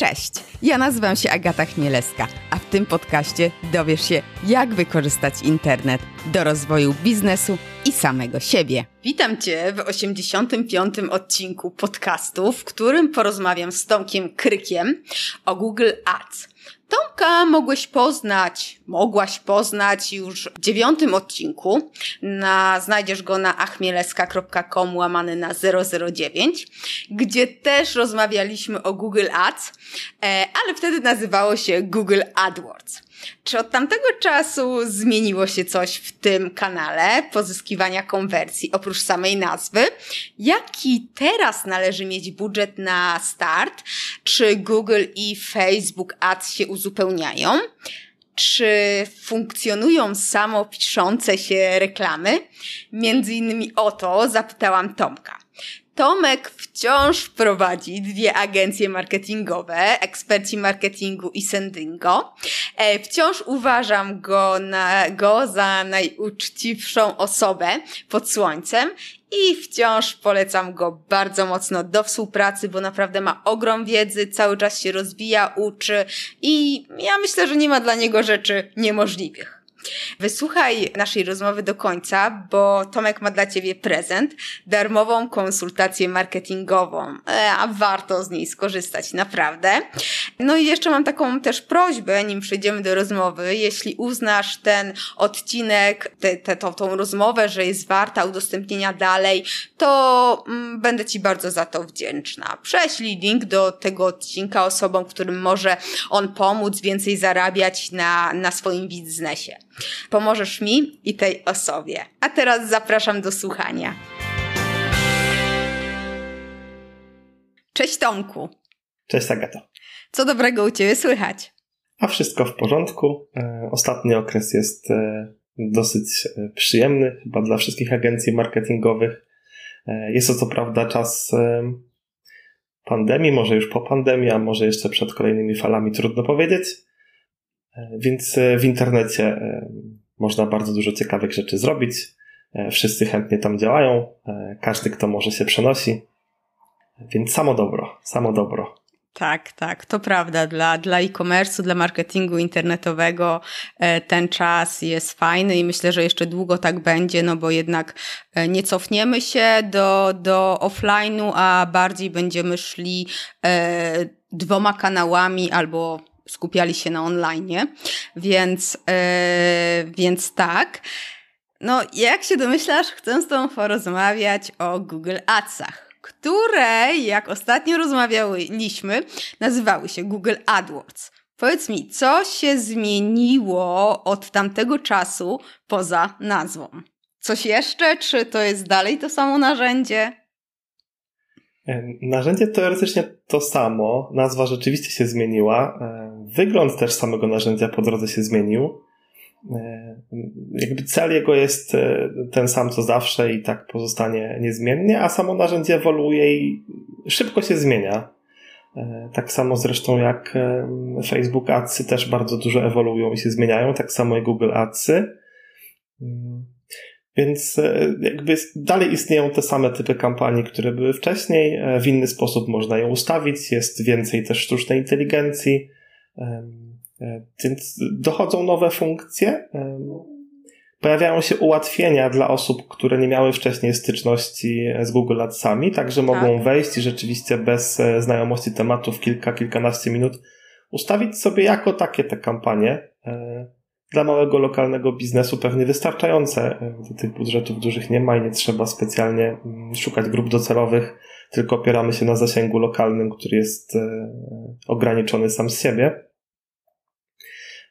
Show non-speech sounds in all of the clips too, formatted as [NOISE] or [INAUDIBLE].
Cześć, ja nazywam się Agata Chmielewska, a w tym podcaście dowiesz się, jak wykorzystać internet do rozwoju biznesu i samego siebie. Witam Cię w 85. odcinku podcastu, w którym porozmawiam z Tomkiem Krykiem o Google Ads. Tomka mogłeś poznać, mogłaś poznać już w dziewiątym odcinku. Na, znajdziesz go na achmieleska.com łamany na 009, gdzie też rozmawialiśmy o Google Ads, e, ale wtedy nazywało się Google AdWords. Czy od tamtego czasu zmieniło się coś w tym kanale pozyskiwania konwersji, oprócz samej nazwy? Jaki teraz należy mieć budżet na start? Czy Google i Facebook Ads się uzupełniają? Czy funkcjonują samo piszące się reklamy? Między innymi o to zapytałam Tomka. Tomek wciąż prowadzi dwie agencje marketingowe, eksperci marketingu i sendingo. E, wciąż uważam go, na, go za najuczciwszą osobę pod słońcem i wciąż polecam go bardzo mocno do współpracy, bo naprawdę ma ogrom wiedzy, cały czas się rozwija, uczy i ja myślę, że nie ma dla niego rzeczy niemożliwych. Wysłuchaj naszej rozmowy do końca, bo Tomek ma dla Ciebie prezent, darmową konsultację marketingową, e, a warto z niej skorzystać, naprawdę. No i jeszcze mam taką też prośbę, nim przejdziemy do rozmowy, jeśli uznasz ten odcinek, te, te, tą, rozmowę, że jest warta udostępnienia dalej, to mm, będę Ci bardzo za to wdzięczna. Prześlij link do tego odcinka osobom, którym może on pomóc więcej zarabiać na, na swoim biznesie. Pomożesz mi i tej osobie. A teraz zapraszam do słuchania. Cześć Tomku. Cześć Agato. Co dobrego u Ciebie słychać? A wszystko w porządku. E, ostatni okres jest e, dosyć e, przyjemny, chyba dla wszystkich agencji marketingowych. Jest to co prawda czas pandemii, może już po pandemii, a może jeszcze przed kolejnymi falami, trudno powiedzieć. Więc w internecie można bardzo dużo ciekawych rzeczy zrobić. Wszyscy chętnie tam działają. Każdy, kto może, się przenosi. Więc samo dobro, samo dobro. Tak, tak, to prawda. Dla, dla e-commerce, dla marketingu internetowego e, ten czas jest fajny i myślę, że jeszcze długo tak będzie, no bo jednak e, nie cofniemy się do, do offline'u, a bardziej będziemy szli e, dwoma kanałami albo skupiali się na online, więc, więc tak. No, jak się domyślasz, chcę z Tobą porozmawiać o Google Adsach które, jak ostatnio rozmawialiśmy, nazywały się Google AdWords. Powiedz mi, co się zmieniło od tamtego czasu poza nazwą? Coś jeszcze, czy to jest dalej to samo narzędzie? E, narzędzie teoretycznie to samo, nazwa rzeczywiście się zmieniła, e, wygląd też samego narzędzia po drodze się zmienił. E, jakby cel jego jest ten sam co zawsze i tak pozostanie niezmiennie, a samo narzędzie ewoluuje i szybko się zmienia. Tak samo zresztą jak Facebook Adsy też bardzo dużo ewoluują i się zmieniają, tak samo i Google Adsy. Więc jakby dalej istnieją te same typy kampanii, które były wcześniej. W inny sposób można je ustawić. Jest więcej też sztucznej inteligencji E, więc dochodzą nowe funkcje, e, pojawiają się ułatwienia dla osób, które nie miały wcześniej styczności z Google Adsami, także mogą tak. wejść i rzeczywiście bez e, znajomości tematu w kilka, kilkanaście minut ustawić sobie jako takie te kampanie. Dla małego lokalnego biznesu pewnie wystarczające. Tych budżetów dużych nie ma i nie trzeba specjalnie mm, szukać grup docelowych, tylko opieramy się na zasięgu lokalnym, który jest ograniczony sam z siebie.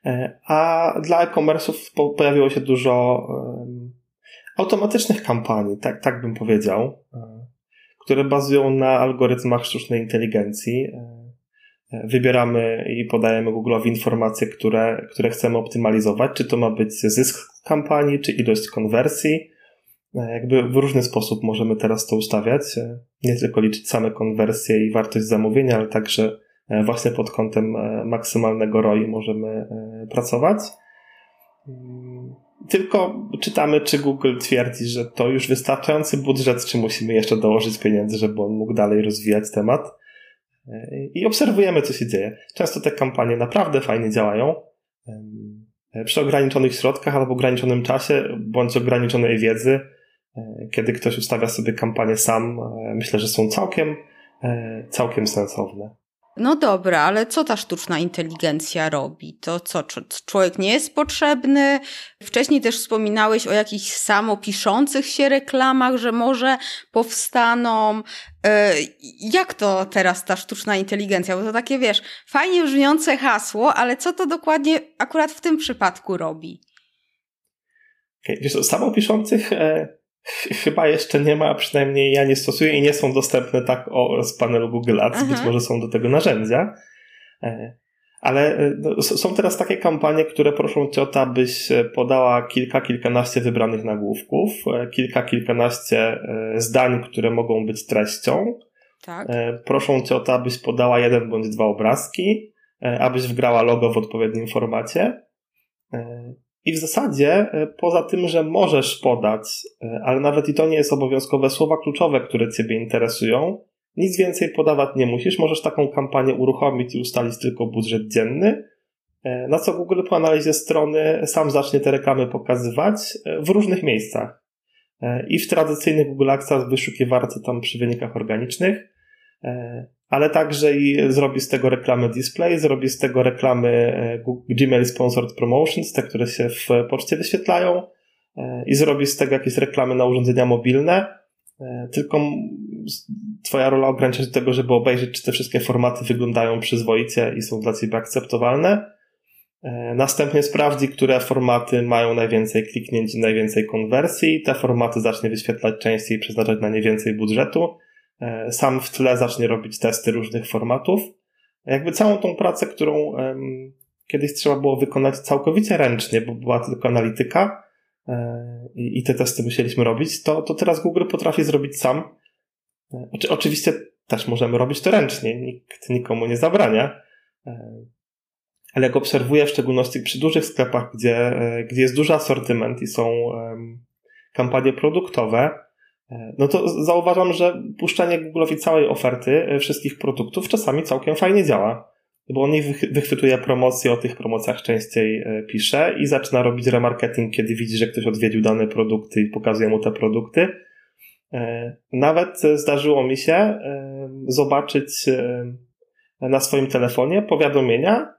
E, a dla e-commerce'ów pojawiło się dużo automatycznych kampanii, tak, tak bym powiedział, e, które bazują na algorytmach sztucznej inteligencji. E, wybieramy i podajemy Google'owi informacje, które, które chcemy optymalizować, czy to ma być zysk kampanii, czy ilość konwersji. Jakby w różny sposób możemy teraz to ustawiać. Nie tylko liczyć same konwersje i wartość zamówienia, ale także E, właśnie pod kątem e, maksymalnego ROI możemy e, pracować. Mm, tylko czytamy, czy Google twierdzi, że to już wystarczający budżet, czy musimy jeszcze dołożyć pieniędzy, żeby on mógł dalej rozwijać temat. I obserwujemy, co się dzieje. Często te kampanie naprawdę fajnie działają przy ograniczonych środkach albo ograniczonym czasie, bądź ograniczonej wiedzy. Kiedy ktoś ustawia sobie kampanię sam, myślę, że są całkiem, całkiem sensowne. No dobra, ale co ta sztuczna inteligencja robi? To co, człowiek nie jest potrzebny? Wcześniej też wspominałeś o jakichś samopiszących się reklamach, że może powstaną. E, jak to teraz ta sztuczna inteligencja? Bo to takie, wiesz, fajnie brzmiące hasło, ale co to dokładnie akurat w tym przypadku robi? Wiesz, samopiszących e, chyba jeszcze nie ma, przynajmniej ja nie stosuję i nie są dostępne tak o, z panelu Google Ads. Być może są do tego narzędzia. E, ale e, no, są teraz takie kampanie, które proszą cię o to, abyś e, podała kilka, kilkanaście wybranych nagłówków, kilka, kilkanaście zdań, które mogą być treścią. Tak. Proszą cię o to, abyś podała jeden bądź dwa obrazki, abyś wgrała logo w odpowiednim formacie. I w zasadzie, e, poza tym, że możesz podać, e, ale nawet i to nie jest obowiązkowe, słowa kluczowe, które Ciebie interesują, nic więcej podawać nie musisz. Możesz taką kampanię uruchomić i ustalić tylko budżet dzienny, e, na co Google po analizie strony sam zacznie te reklamy pokazywać w różnych miejscach. I w tradycyjnych Google Adsach wyszukiwarce tam przy wynikach organicznych, ale także i zrobi z tego reklamy display, zrobi z tego reklamy e, Gmail Sponsored Promotions, te, które się w poczcie wyświetlają e, i zrobi z tego jakieś reklamy na urządzenia mobilne. E, tylko twoja rola ogranicza się do tego, żeby obejrzeć, czy te wszystkie formaty wyglądają przyzwoicie i są dla ciebie akceptowalne. Następnie sprawdzi, które formaty mają najwięcej kliknięć i najwięcej konwersji. Te formaty zacznie wyświetlać częściej i przeznaczać na nie więcej budżetu sam w tle zacznie robić testy różnych formatów. Jakby całą tą pracę, którą kiedyś trzeba było wykonać całkowicie ręcznie, bo była tylko analityka e, i te testy musieliśmy robić, to, to teraz Google potrafi zrobić sam. E, oczywiście też możemy robić to ręcznie, nikt nikomu nie zabrania, ale jak obserwuję, w szczególności przy dużych sklepach, gdzie, gdzie jest duży asortyment i są kampanie produktowe, no to zauważam, że puszczanie Google'owi całej oferty e, wszystkich produktów czasami całkiem fajnie działa. Bo on wychwytuje promocje, o tych promocjach częściej e, pisze i zaczyna robić remarketing, kiedy widzi, że ktoś odwiedził dane produkty i pokazuje mu te produkty. E, nawet zdarzyło mi się zobaczyć na swoim telefonie powiadomienia,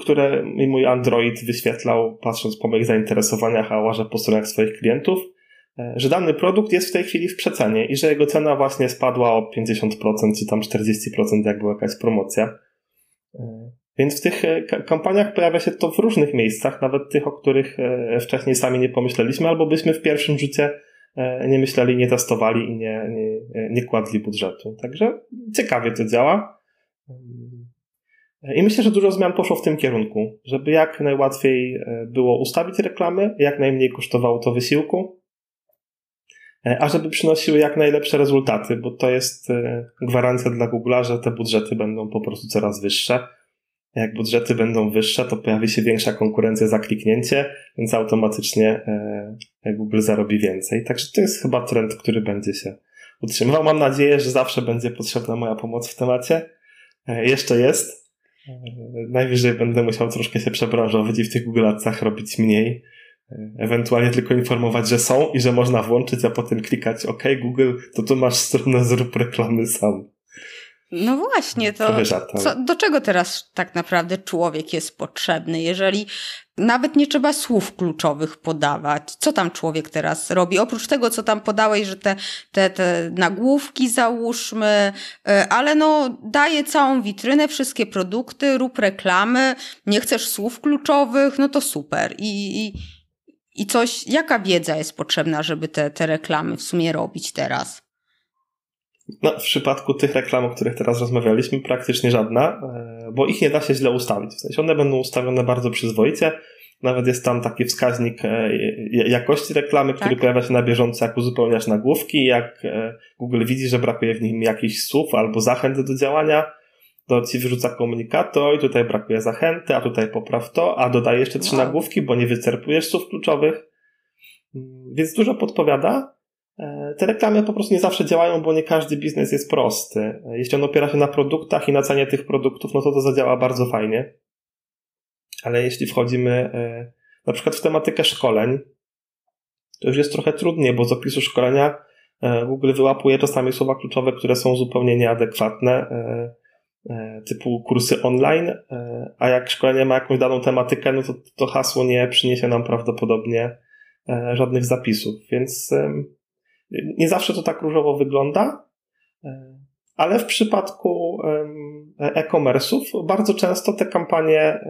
które mi mój Android wyświetlał, patrząc po moich zainteresowaniach, a łażę po stronach swoich klientów że dany produkt jest w tej chwili w przecenie i że jego cena właśnie spadła o 50% czy tam 40%, jak była jakaś promocja. E, więc w tych e, kampaniach pojawia się to w różnych miejscach, nawet tych, o których wcześniej sami nie pomyśleliśmy, albo byśmy w pierwszym rzucie nie myśleli, nie testowali i nie, nie, nie kładli budżetu. Także ciekawie to działa. I myślę, że dużo zmian poszło w tym kierunku, żeby jak najłatwiej było ustawić reklamy, jak najmniej kosztowało to wysiłku, E, a żeby przynosiły jak najlepsze rezultaty, bo to jest e, gwarancja dla Google'a, że te budżety będą po prostu coraz wyższe. Jak budżety będą wyższe, to pojawi się większa konkurencja za kliknięcie, więc automatycznie e, Google zarobi więcej. Także to jest chyba trend, który będzie się utrzymywał. Mam nadzieję, że zawsze będzie potrzebna moja pomoc w temacie. Jeszcze jest. Najwyżej będę musiał troszkę się przebranżować i w tych Google Adsach robić mniej ewentualnie tylko informować, że są i że można włączyć, a potem klikać OK, Google, to tu masz stronę, zrób reklamy sam. No właśnie, to co, do czego teraz tak naprawdę człowiek jest potrzebny, jeżeli nawet nie trzeba słów kluczowych podawać? Co tam człowiek teraz robi? Oprócz tego, co tam podałeś, że te, te, te nagłówki załóżmy, e, ale no daje całą witrynę, wszystkie produkty, rób reklamy, nie chcesz słów kluczowych, no to super. I, i i coś, jaka wiedza jest potrzebna, żeby te, te reklamy w sumie robić teraz? No, w przypadku tych reklam, o których teraz rozmawialiśmy, praktycznie żadna, e, bo ich nie da się źle ustawić. W sensie one będą ustawione bardzo przyzwoicie. Nawet jest tam taki wskaźnik e, jakości reklamy, który tak. pojawia się na bieżąco, jak uzupełniasz nagłówki, jak e, Google widzi, że brakuje w nim jakichś słów albo zachęt do działania, to ci wyrzuca komunikator i tutaj brakuje zachęty, a tutaj popraw to, a dodaj jeszcze trzy wow. nagłówki, bo nie wyczerpujesz słów kluczowych. Więc dużo podpowiada, E, te reklamy po prostu nie zawsze działają, bo nie każdy biznes jest prosty. Jeśli on opiera się na produktach i na cenie tych produktów, no to to zadziała bardzo fajnie. Ale jeśli wchodzimy e, na przykład w tematykę szkoleń, to już jest trochę trudniej, bo z opisu szkolenia e, Google wyłapuje czasami słowa kluczowe, które są zupełnie nieadekwatne, typu kursy online, a jak szkolenie ma jakąś daną tematykę, no to to hasło nie przyniesie nam prawdopodobnie żadnych zapisów. Więc nie zawsze to tak różowo wygląda, e, ale w przypadku e-commerce'ów bardzo często te kampanie,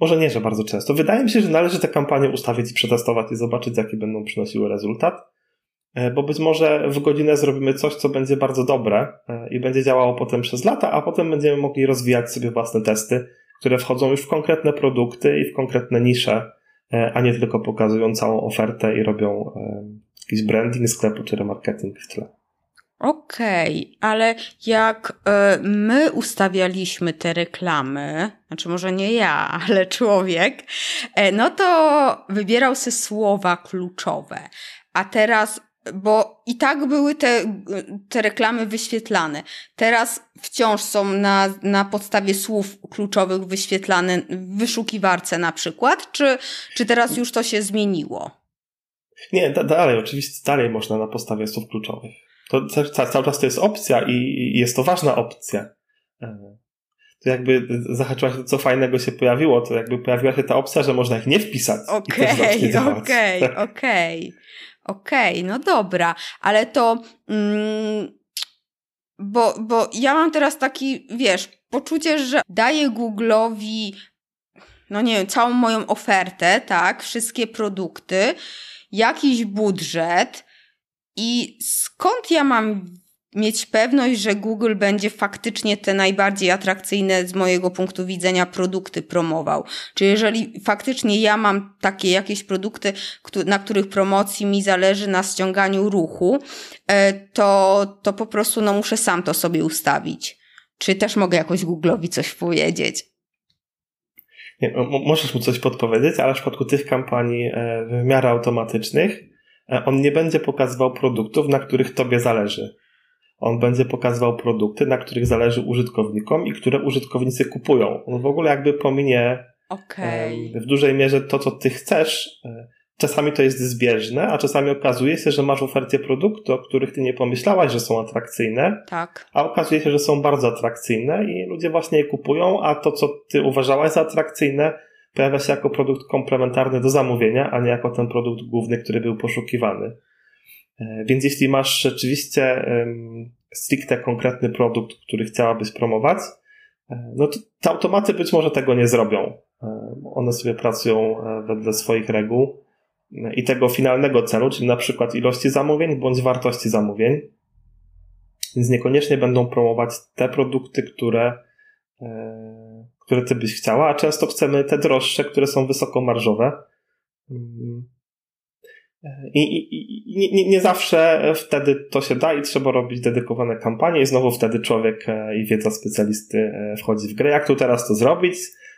może nie, że bardzo często, wydaje mi się, że należy te kampanie ustawić i przetestować i zobaczyć, jaki będą przynosiły rezultat, e, bo być może w godzinę zrobimy coś, co będzie bardzo dobre e, i będzie działało potem przez lata, a potem będziemy mogli rozwijać sobie własne testy, które wchodzą już w konkretne produkty i w konkretne nisze, E, a nie tylko pokazują całą ofertę i robią e, jakiś branding sklepu czy remarketing w tle. Okej, okay, ale jak e, my ustawialiśmy te reklamy, znaczy może nie ja, [LAUGHS] ale człowiek, no to wybierał sobie słowa kluczowe. A teraz bo i tak były te, te reklamy wyświetlane. Teraz wciąż są na, na podstawie słów kluczowych wyświetlane w wyszukiwarce na przykład, czy, czy teraz już to się zmieniło? Nie, da, dalej, oczywiście dalej można na podstawie słów kluczowych. To cały czas to jest opcja i, jest to ważna opcja. E, to jakby zahaczyłaś co fajnego się pojawiło, to jakby pojawiła się ta opcja, że można ich nie wpisać. Okej, okej, [LAUGHS] okej. Okej, okay, no dobra, ale to. Mm, bo, bo ja mam teraz taki, wiesz, poczucie, że daję Google'owi, no nie wiem, całą moją ofertę, tak, wszystkie produkty, jakiś budżet i skąd ja mam mieć pewność, że Google będzie faktycznie te najbardziej atrakcyjne z mojego punktu widzenia produkty promował. Czy jeżeli faktycznie ja mam takie jakieś produkty, na których promocji mi zależy na ściąganiu ruchu, e, to, to po prostu no, muszę sam to sobie ustawić. Czy też mogę jakoś Google'owi coś powiedzieć? Nie, możesz mu coś podpowiedzieć, ale w przypadku tych kampanii e, w miarę automatycznych, e, on nie będzie pokazywał produktów, na których tobie zależy. On będzie pokazywał produkty, na których zależy użytkownikom i które użytkownicy kupują. On w ogóle jakby pominie okay. w dużej mierze to, co ty chcesz. E, czasami to jest zbieżne, a czasami okazuje się, że masz ofercie produktu, o których ty nie pomyślałaś, że są atrakcyjne, tak. a okazuje się, że są bardzo atrakcyjne i ludzie właśnie je kupują, a to, co ty uważałaś za atrakcyjne, pojawia się jako produkt komplementarny do zamówienia, a nie jako ten produkt główny, który był poszukiwany. E, więc jeśli masz rzeczywiście stricte konkretny produkt, który chciałabyś promować, e, no to te automaty być może tego nie zrobią. E, one sobie pracują wedle swoich reguł i tego finalnego celu, czyli na przykład ilości zamówień bądź wartości zamówień. Więc niekoniecznie będą promować te produkty, które, które ty byś chciała, a często chcemy te droższe, które są wysokomarżowe. I, i, i nie, nie, zawsze wtedy to się da i trzeba robić dedykowane kampanie i znowu wtedy człowiek e, i wiedza specjalisty e, wchodzi w grę. Jak tu teraz to zrobić,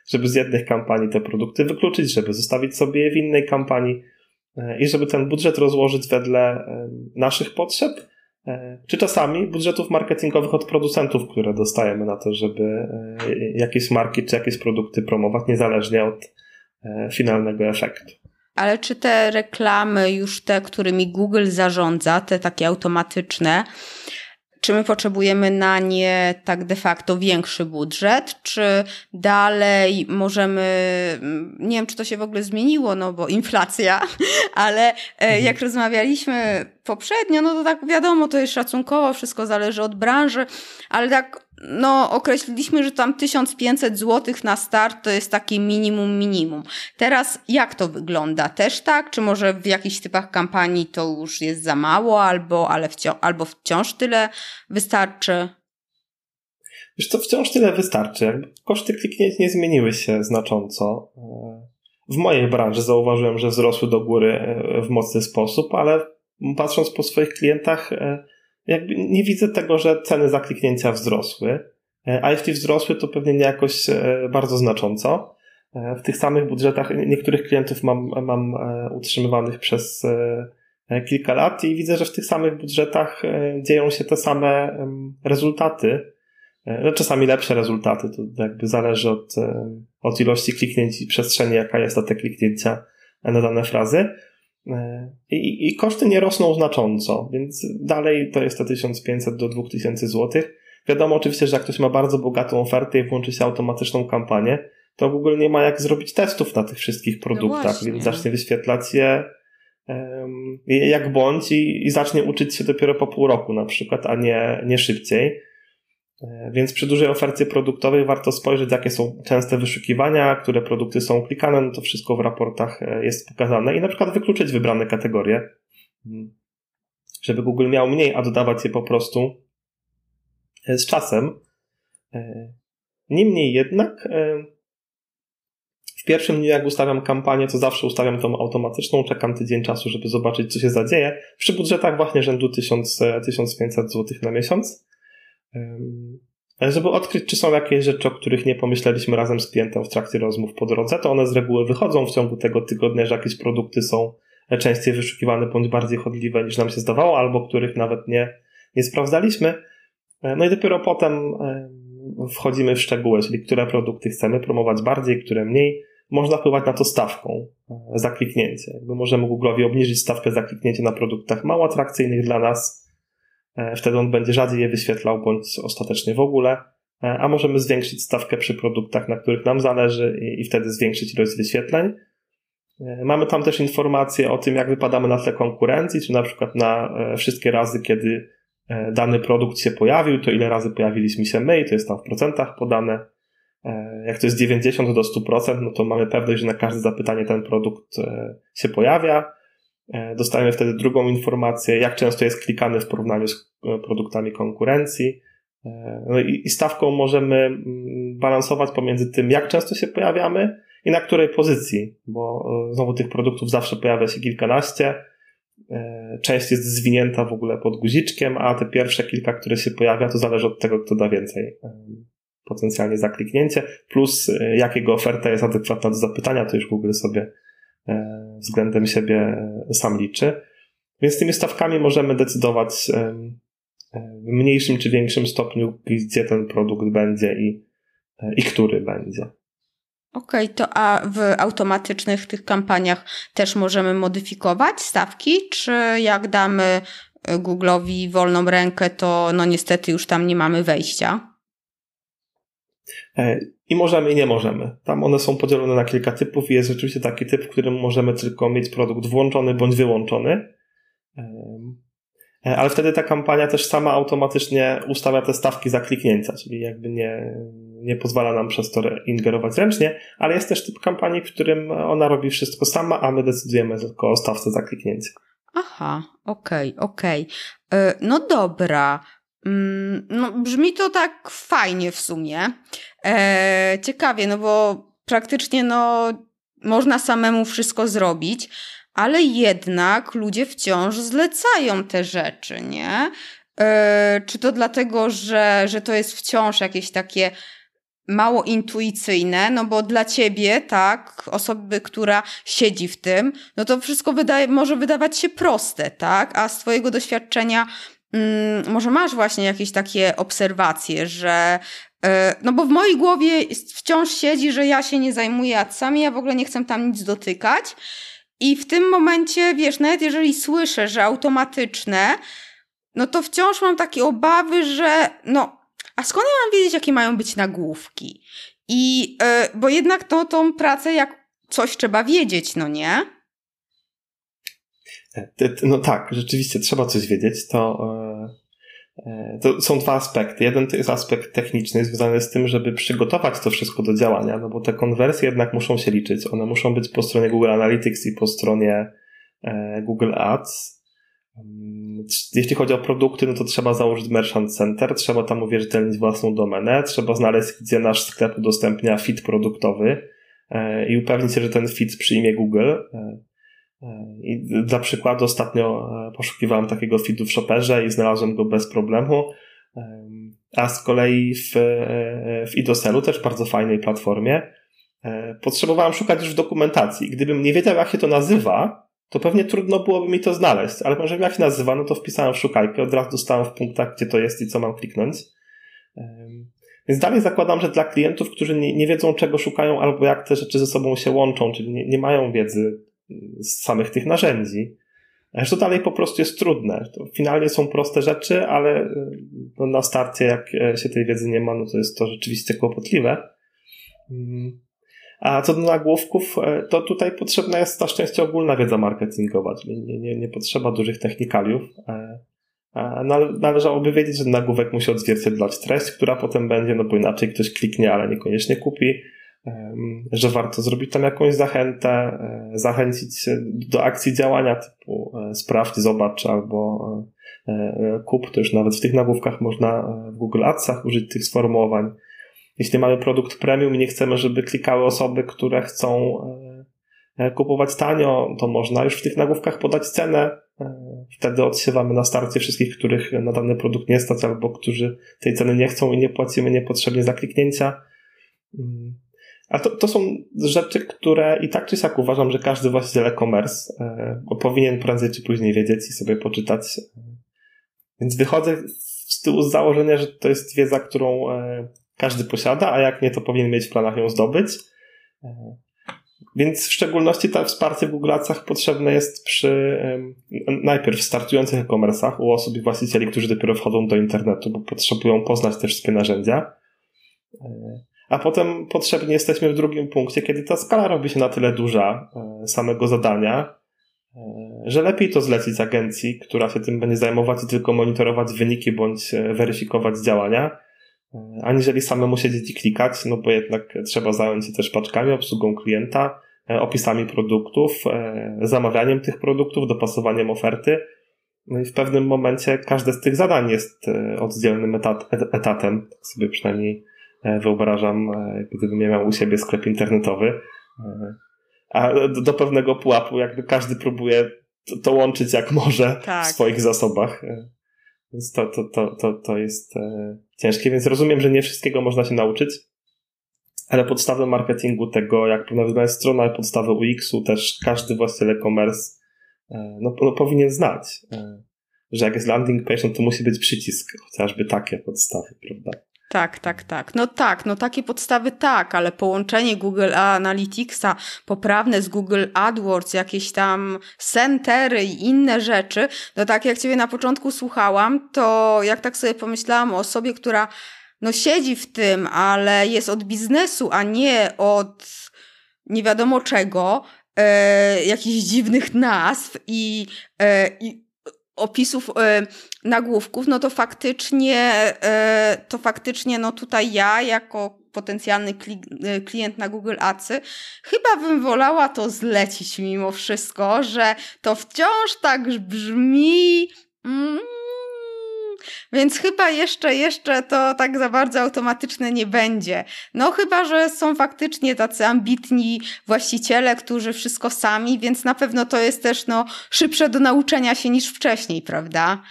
żeby z jednych kampanii te produkty wykluczyć, żeby zostawić sobie je w innej kampanii e, i żeby ten budżet rozłożyć wedle naszych potrzeb, czy czasami budżetów marketingowych od producentów, które dostajemy na to, żeby jakieś marki czy jakieś produkty promować, niezależnie od finalnego efektu. Ale czy te reklamy, już te, którymi Google zarządza, te takie automatyczne, czy my potrzebujemy na nie tak de facto większy budżet, czy dalej możemy, nie wiem, czy to się w ogóle zmieniło, no bo inflacja, [LAUGHS] ale e, mhm. jak rozmawialiśmy poprzednio, no to tak wiadomo, to jest szacunkowo, wszystko zależy od branży, ale tak no, określiliśmy, że tam 1500 zł na start to jest takie minimum, minimum. Teraz jak to wygląda? Też tak? Czy może w jakichś typach kampanii to już jest za mało, albo, ale wciąż, albo wciąż tyle wystarczy? Wiesz to wciąż tyle wystarczy. Koszty kliknięć nie zmieniły się znacząco. W mojej branży zauważyłem, że wzrosły do góry e, w mocny sposób, ale patrząc po swoich klientach, e, jakby nie widzę tego, że ceny za kliknięcia wzrosły. E, a jeśli wzrosły, to pewnie nie jakoś e, bardzo znacząco. w tych samych budżetach niektórych klientów mam, mam utrzymywanych przez kilka lat i widzę, że w tych samych budżetach dzieją się te same rezultaty. No, czasami lepsze rezultaty, to jakby zależy od, od ilości kliknięć i przestrzeni, jaka jest na te kliknięcia na dane frazy. E, I, I, koszty nie rosną znacząco, więc dalej to jest te 1500 do 2000 zł. Wiadomo oczywiście, że jak ktoś ma bardzo bogatą ofertę i włączy się automatyczną kampanię, to Google nie ma jak zrobić testów na tych wszystkich produktach, no więc zacznie wyświetlać je um, jak bądź i, i zacznie uczyć się dopiero po pół roku na przykład, a nie, nie szybciej. E, więc przy dużej ofercie produktowej warto spojrzeć, jakie są częste wyszukiwania, które produkty są klikane, no to wszystko w raportach e, jest pokazane i na przykład wykluczyć wybrane kategorie, mm, żeby Google miał mniej, a dodawać je po prostu e, z czasem. Niemniej jednak w pierwszym dniu, jak ustawiam kampanię, to zawsze ustawiam tą automatyczną, czekam tydzień czasu, żeby zobaczyć, co się zadzieje. Przy budżetach właśnie rzędu 1000, 1500 zł na miesiąc żeby odkryć, czy są jakieś rzeczy, o których nie pomyśleliśmy razem z klientem w trakcie rozmów po drodze, to one z reguły wychodzą w ciągu tego tygodnia, że jakieś produkty są częściej wyszukiwane bądź bardziej chodliwe niż nam się zdawało, albo których nawet nie, nie sprawdzaliśmy. No i dopiero potem wchodzimy w szczegóły, czyli które produkty chcemy promować bardziej, które mniej. Można wpływać na to stawką za kliknięcie. Możemy Google'owi obniżyć stawkę za kliknięcie na produktach mało atrakcyjnych dla nas, E, wtedy on będzie rzadziej je wyświetlał, bądź ostatecznie w ogóle. E, a możemy zwiększyć stawkę przy produktach, na których nam zależy i, i wtedy zwiększyć ilość wyświetleń. E, mamy tam też informacje o tym, jak wypadamy na tle konkurencji, czy na przykład na wszystkie razy, kiedy dany produkt się pojawił, to ile razy pojawiliśmy się my to jest tam w procentach podane. Jak to jest 90 do 100%, no to mamy pewność, że na każde zapytanie ten produkt się pojawia. E, dostajemy wtedy drugą informację, jak często jest klikany w porównaniu z e, produktami konkurencji. E, no i stawką możemy mm, balansować pomiędzy tym, jak często się pojawiamy i na której pozycji, bo znowu tych produktów zawsze pojawia się kilkanaście. Część jest zwinięta w ogóle pod guziczkiem, a te pierwsze kilka, które się pojawia, to zależy od tego, kto da więcej potencjalnie za kliknięcie, plus jakiego oferta jest adekwatna do zapytania, to już Google sobie względem siebie e, sam liczy. Więc tymi stawkami możemy decydować e, w mniejszym czy większym stopniu, gdzie ten produkt będzie i, i który będzie. Okej, okay, to a w automatycznych tych kampaniach też możemy modyfikować stawki, czy jak damy Google'owi wolną rękę, to no niestety już tam nie mamy wejścia? I możemy, i nie możemy. Tam one są podzielone na kilka typów i jest rzeczywiście taki typ, w którym możemy tylko mieć produkt włączony bądź wyłączony. Ale wtedy ta kampania też sama automatycznie ustawia te stawki za kliknięcia, czyli jakby nie, nie pozwala nam przez to ingerować ręcznie, ale jest też typ kampanii, w którym ona robi wszystko sama, a my decydujemy tylko o stawce za kliknięcie. Aha, okej, okay, okej. Okay. No dobra. Mm, no, brzmi to tak fajnie w sumie. E, ciekawie, no bo praktycznie no, można samemu wszystko zrobić, ale jednak ludzie wciąż zlecają te rzeczy, nie? E, czy to dlatego, że, że to jest wciąż jakieś takie mało intuicyjne, no bo dla ciebie, tak, osoby, która siedzi w tym, no to wszystko wydaje, może wydawać się proste, tak, a z twojego doświadczenia może masz właśnie jakieś takie obserwacje, że e, no bo w mojej głowie wciąż siedzi, że ja się nie zajmuję adsami, ja w ogóle nie chcę tam nic dotykać. I w tym momencie, wiesz, nawet jeżeli słyszę, że automatyczne, no to wciąż mam takie obawy, że no, a skąd ja mam wiedzieć, jakie mają być nagłówki? I, yy, bo jednak no, tą pracę, jak coś trzeba wiedzieć, no nie? No tak, rzeczywiście trzeba coś wiedzieć. To, e, e, to są dwa aspekty. Jeden to jest aspekt techniczny, związany z tym, żeby przygotować to wszystko do działania, no bo te konwersje jednak muszą się liczyć. One muszą być po stronie Google Analytics i po stronie e, Google Ads. Mm, jeśli chodzi o produkty, no to trzeba założyć Merchant Center, trzeba tam uwierzytelnić własną domenę, trzeba znaleźć, gdzie nasz sklep udostępnia fit produktowy i upewnić się, że ten fit przyjmie Google. I dla przykładu ostatnio e, poszukiwałem takiego feedu w Shopperze i znalazłem go bez problemu. A z kolei w, e, w Idoselu, też bardzo fajnej platformie, potrzebowałem szukać już w dokumentacji. Gdybym nie wiedział, jak się to nazywa, to pewnie trudno byłoby mi to znaleźć, ale może jak się nazywa, no to wpisałem w szukajkę, od razu dostałem w punktach, gdzie to jest i co mam kliknąć. Więc dalej zakładam, że dla klientów, którzy nie, nie wiedzą, czego szukają, albo jak te rzeczy ze sobą się łączą, czyli nie, nie mają wiedzy z samych tych narzędzi, to dalej po prostu jest trudne. To finalnie są proste rzeczy, ale no, na starcie, jak e, się tej wiedzy nie ma, no to jest to rzeczywiście kłopotliwe. Mm. A co do nagłówków, e, to tutaj potrzebna jest na szczęście ogólna wiedza marketingowa, czyli nie, nie, nie potrzeba dużych technikaliów. E, należałoby wiedzieć, że nagłówek musi odzwierciedlać treść, która potem będzie, no bo inaczej ktoś kliknie, ale niekoniecznie kupi, że warto zrobić tam jakąś zachętę, e, zachęcić do akcji działania typu e, sprawdź, zobacz albo e, kup, to już nawet w tych nagłówkach można w Google Adsach użyć tych sformułowań. Jeśli mamy produkt premium i nie chcemy, żeby klikały osoby, które chcą kupować tanio, to można już w tych nagłówkach podać cenę, Wtedy odsiewamy na starcie wszystkich, których na dany produkt nie stać, albo którzy tej ceny nie chcą i nie płacimy niepotrzebnie za kliknięcia. A to, to są rzeczy, które i tak czy siak uważam, że każdy właściciel e-commerce e, powinien prędzej czy później wiedzieć i sobie poczytać. Więc wychodzę z tyłu z założenia, że to jest wiedza, którą e, każdy posiada, a jak nie, to powinien mieć w planach ją zdobyć. E, więc w szczególności to wsparcie w Google Adsach potrzebne jest przy najpierw startujących e-commerce'ach u osób i właścicieli, którzy dopiero wchodzą do internetu, bo potrzebują poznać te wszystkie narzędzia. E, a potem potrzebni jesteśmy w drugim punkcie, kiedy ta skala robi się na tyle duża e, samego zadania, e, że lepiej to zlecić agencji, która się tym będzie zajmować i tylko monitorować wyniki bądź weryfikować działania, aniżeli samemu siedzieć i klikać, no bo jednak trzeba zająć się też paczkami, obsługą klienta, E, opisami produktów, e, zamawianiem tych produktów, dopasowaniem oferty. No i w pewnym momencie każde z tych zadań jest e, oddzielnym etat, etatem. Tak sobie przynajmniej wyobrażam, gdybym miał u siebie sklep internetowy. A do, pewnego pułapu jakby każdy próbuje to, łączyć jak może tak. w swoich zasobach. Więc to, to, to, to, to jest ciężkie, więc rozumiem, że nie wszystkiego można się nauczyć ale podstawę marketingu tego, jak powinna wyglądać strona, podstawę UX-u też każdy właściciel e-commerce e, no, no, powinien znać. E, że jak jest landing page, no to musi być przycisk, chociażby takie podstawy, prawda? Tak, tak, tak. No tak, no takie podstawy tak, ale połączenie Google Analyticsa poprawne z Google AdWords, jakieś tam centery i inne rzeczy, no tak jak ciebie na początku słuchałam, to jak tak sobie pomyślałam o osobie, która no siedzi w tym, ale jest od biznesu, a nie od nie wiadomo czego, e, jakichś dziwnych nazw i, e, i opisów e, nagłówków, no to faktycznie, e, to faktycznie, no tutaj ja jako potencjalny kli, e, klient na Google Adsy, chyba bym wolała to zlecić mimo wszystko, że to wciąż tak brzmi. Mm, więc chyba jeszcze, jeszcze to tak za bardzo automatyczne nie będzie. No chyba, że są faktycznie tacy ambitni właściciele, którzy wszystko sami, więc na pewno to jest też no, szybsze do nauczenia się niż wcześniej, prawda?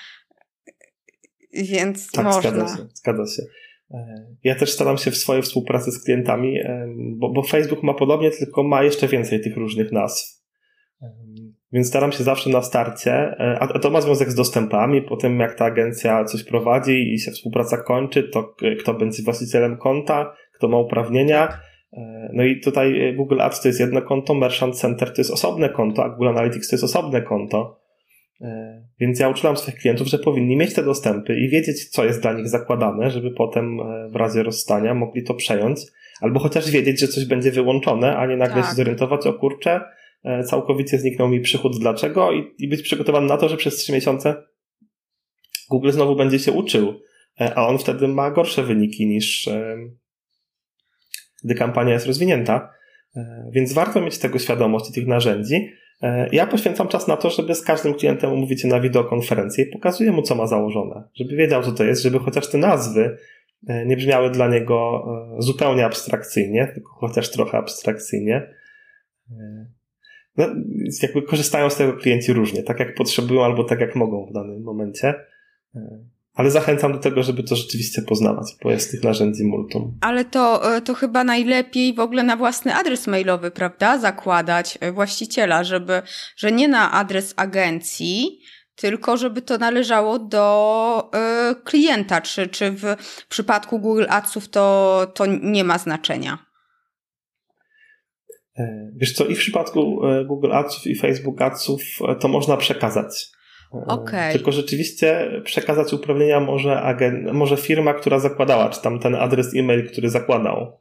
Więc tak, można. Zgadza się, zgadza się. E, ja też staram się w swojej współpracy z klientami, bo, bo Facebook ma podobnie, tylko ma jeszcze więcej tych różnych nazw. Więc staram się zawsze na starcie, e, a to ma związek z dostępami, potem jak ta agencja coś prowadzi i się współpraca kończy, to kto będzie właścicielem konta, kto ma uprawnienia. E, no i tutaj Google Ads to jest jedno konto, Merchant Center to jest osobne konto, a Google Analytics to jest osobne konto. E, więc ja uczyłam swoich klientów, że powinni mieć te dostępy i wiedzieć, co jest dla nich zakładane, żeby potem w razie rozstania mogli to przejąć, albo chociaż wiedzieć, że coś będzie wyłączone, a nie nagle tak. się zorientować, o kurczę, E, całkowicie zniknął mi przychód. Dlaczego? I, i być przygotowany na to, że przez 3 miesiące Google znowu będzie się uczył, e, a on wtedy ma gorsze wyniki niż e, gdy kampania jest rozwinięta. Więc warto mieć tego świadomość i tych narzędzi. Ja poświęcam czas na to, żeby z każdym klientem umówić się na wideokonferencję i pokazuję mu, co ma założone, żeby wiedział, co to jest, żeby chociaż te nazwy nie brzmiały dla niego zupełnie abstrakcyjnie, tylko chociaż trochę abstrakcyjnie no, jakby korzystają z tego klienci różnie, tak jak potrzebują albo tak jak mogą w danym momencie. E, ale zachęcam do tego, żeby to rzeczywiście poznawać, bo jest tych narzędzi multum. Ale to, e, to chyba najlepiej w ogóle na własny adres mailowy, prawda? Zakładać e, właściciela, żeby, że nie na adres agencji, tylko żeby to należało do y, klienta, czy, czy w przypadku Google Adsów to, to nie ma znaczenia. Wiesz co, i w przypadku Google Adsów i Facebook Adsów to można przekazać. Okay. Tylko rzeczywiście przekazać uprawnienia może, agen- może firma, która zakładała, czy tam ten adres e-mail, który zakładał.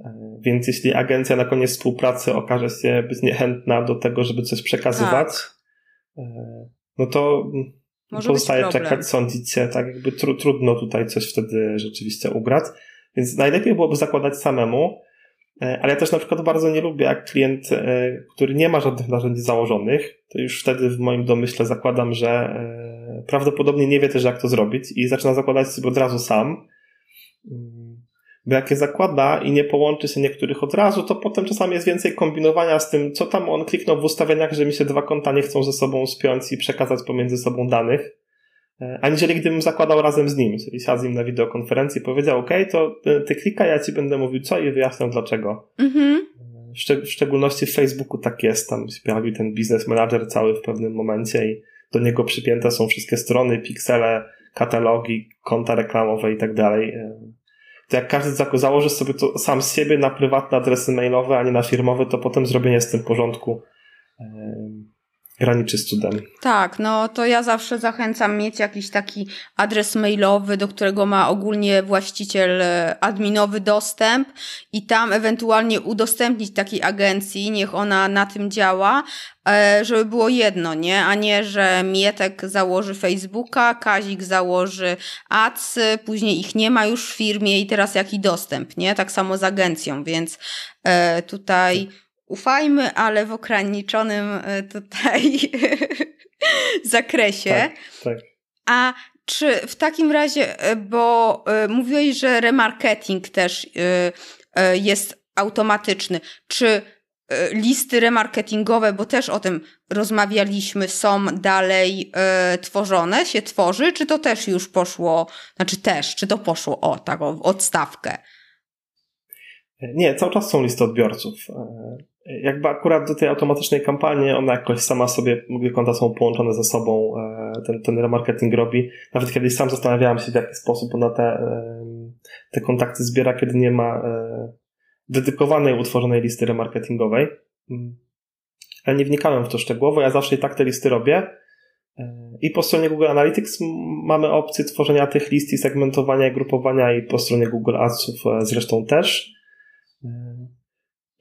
E, więc jeśli agencja na koniec współpracy okaże się być niechętna do tego, żeby coś przekazywać, tak. E, no to może pozostaje czekać, sądzić się, tak jakby tr- trudno tutaj coś wtedy rzeczywiście ugrać. Więc najlepiej byłoby zakładać samemu, E, ale ja też na przykład bardzo nie lubię, jak klient, e, który nie ma żadnych narzędzi założonych, to już wtedy w moim domyśle zakładam, że e, prawdopodobnie nie wie też, jak to zrobić i zaczyna zakładać sobie od razu sam. Mm, bo jak je zakłada i nie połączy się niektórych od razu, to potem czasami jest więcej kombinowania z tym, co tam on kliknął w ustawieniach, że mi się dwa konta nie chcą ze sobą spiąć i przekazać pomiędzy sobą danych. E, aniżeli gdybym zakładał razem z nim, czyli siadł z nim na wideokonferencji i powiedział, ok, to ty klikaj, ja ci będę mówił co i wyjaśniam dlaczego. Mhm. W, szczeg w szczególności w Facebooku tak jest, tam się pojawił ten biznes manager cały w pewnym momencie i do niego przypięte są wszystkie strony, piksele, katalogi, konta reklamowe i tak dalej. E, to jak każdy założy sobie to sam z siebie na prywatne adresy mailowe, a nie na firmowe, to potem zrobienie z tym porządku e, graniczy z cudem. Tak, no to ja zawsze zachęcam mieć jakiś taki adres mailowy, do którego ma ogólnie właściciel e, adminowy dostęp i tam ewentualnie udostępnić takiej agencji, niech ona na tym działa, e, żeby było jedno, nie? A nie, że Mietek założy Facebooka, Kazik założy ads, później ich nie ma już w firmie i teraz jaki dostęp, nie? Tak samo z agencją, więc e, tutaj ufajmy, ale w ograniczonym e, tutaj [LAUGHS] zakresie. Tak, tak. A czy w takim razie, e, bo e, mówiłeś, że remarketing też jest automatyczny, czy listy remarketingowe, bo też o tym rozmawialiśmy, są dalej tworzone, się tworzy, czy to też już poszło, znaczy też, czy to poszło o taką odstawkę? Nie, cały czas są listy odbiorców jakby akurat do tej automatycznej kampanii ona jakoś sama sobie, gdy konta są połączone ze sobą, e, ten, ten remarketing robi. Nawet kiedyś sam zastanawiałem się, w jaki sposób ona te, e, te kontakty zbiera, kiedy nie ma e, dedykowanej, utworzonej listy remarketingowej. Mm. Ale nie wnikałem w to szczegółowo, ja zawsze i tak te listy robię. I po stronie Google Analytics mamy opcję tworzenia tych list i segmentowania i grupowania i po stronie Google Adsów zresztą też.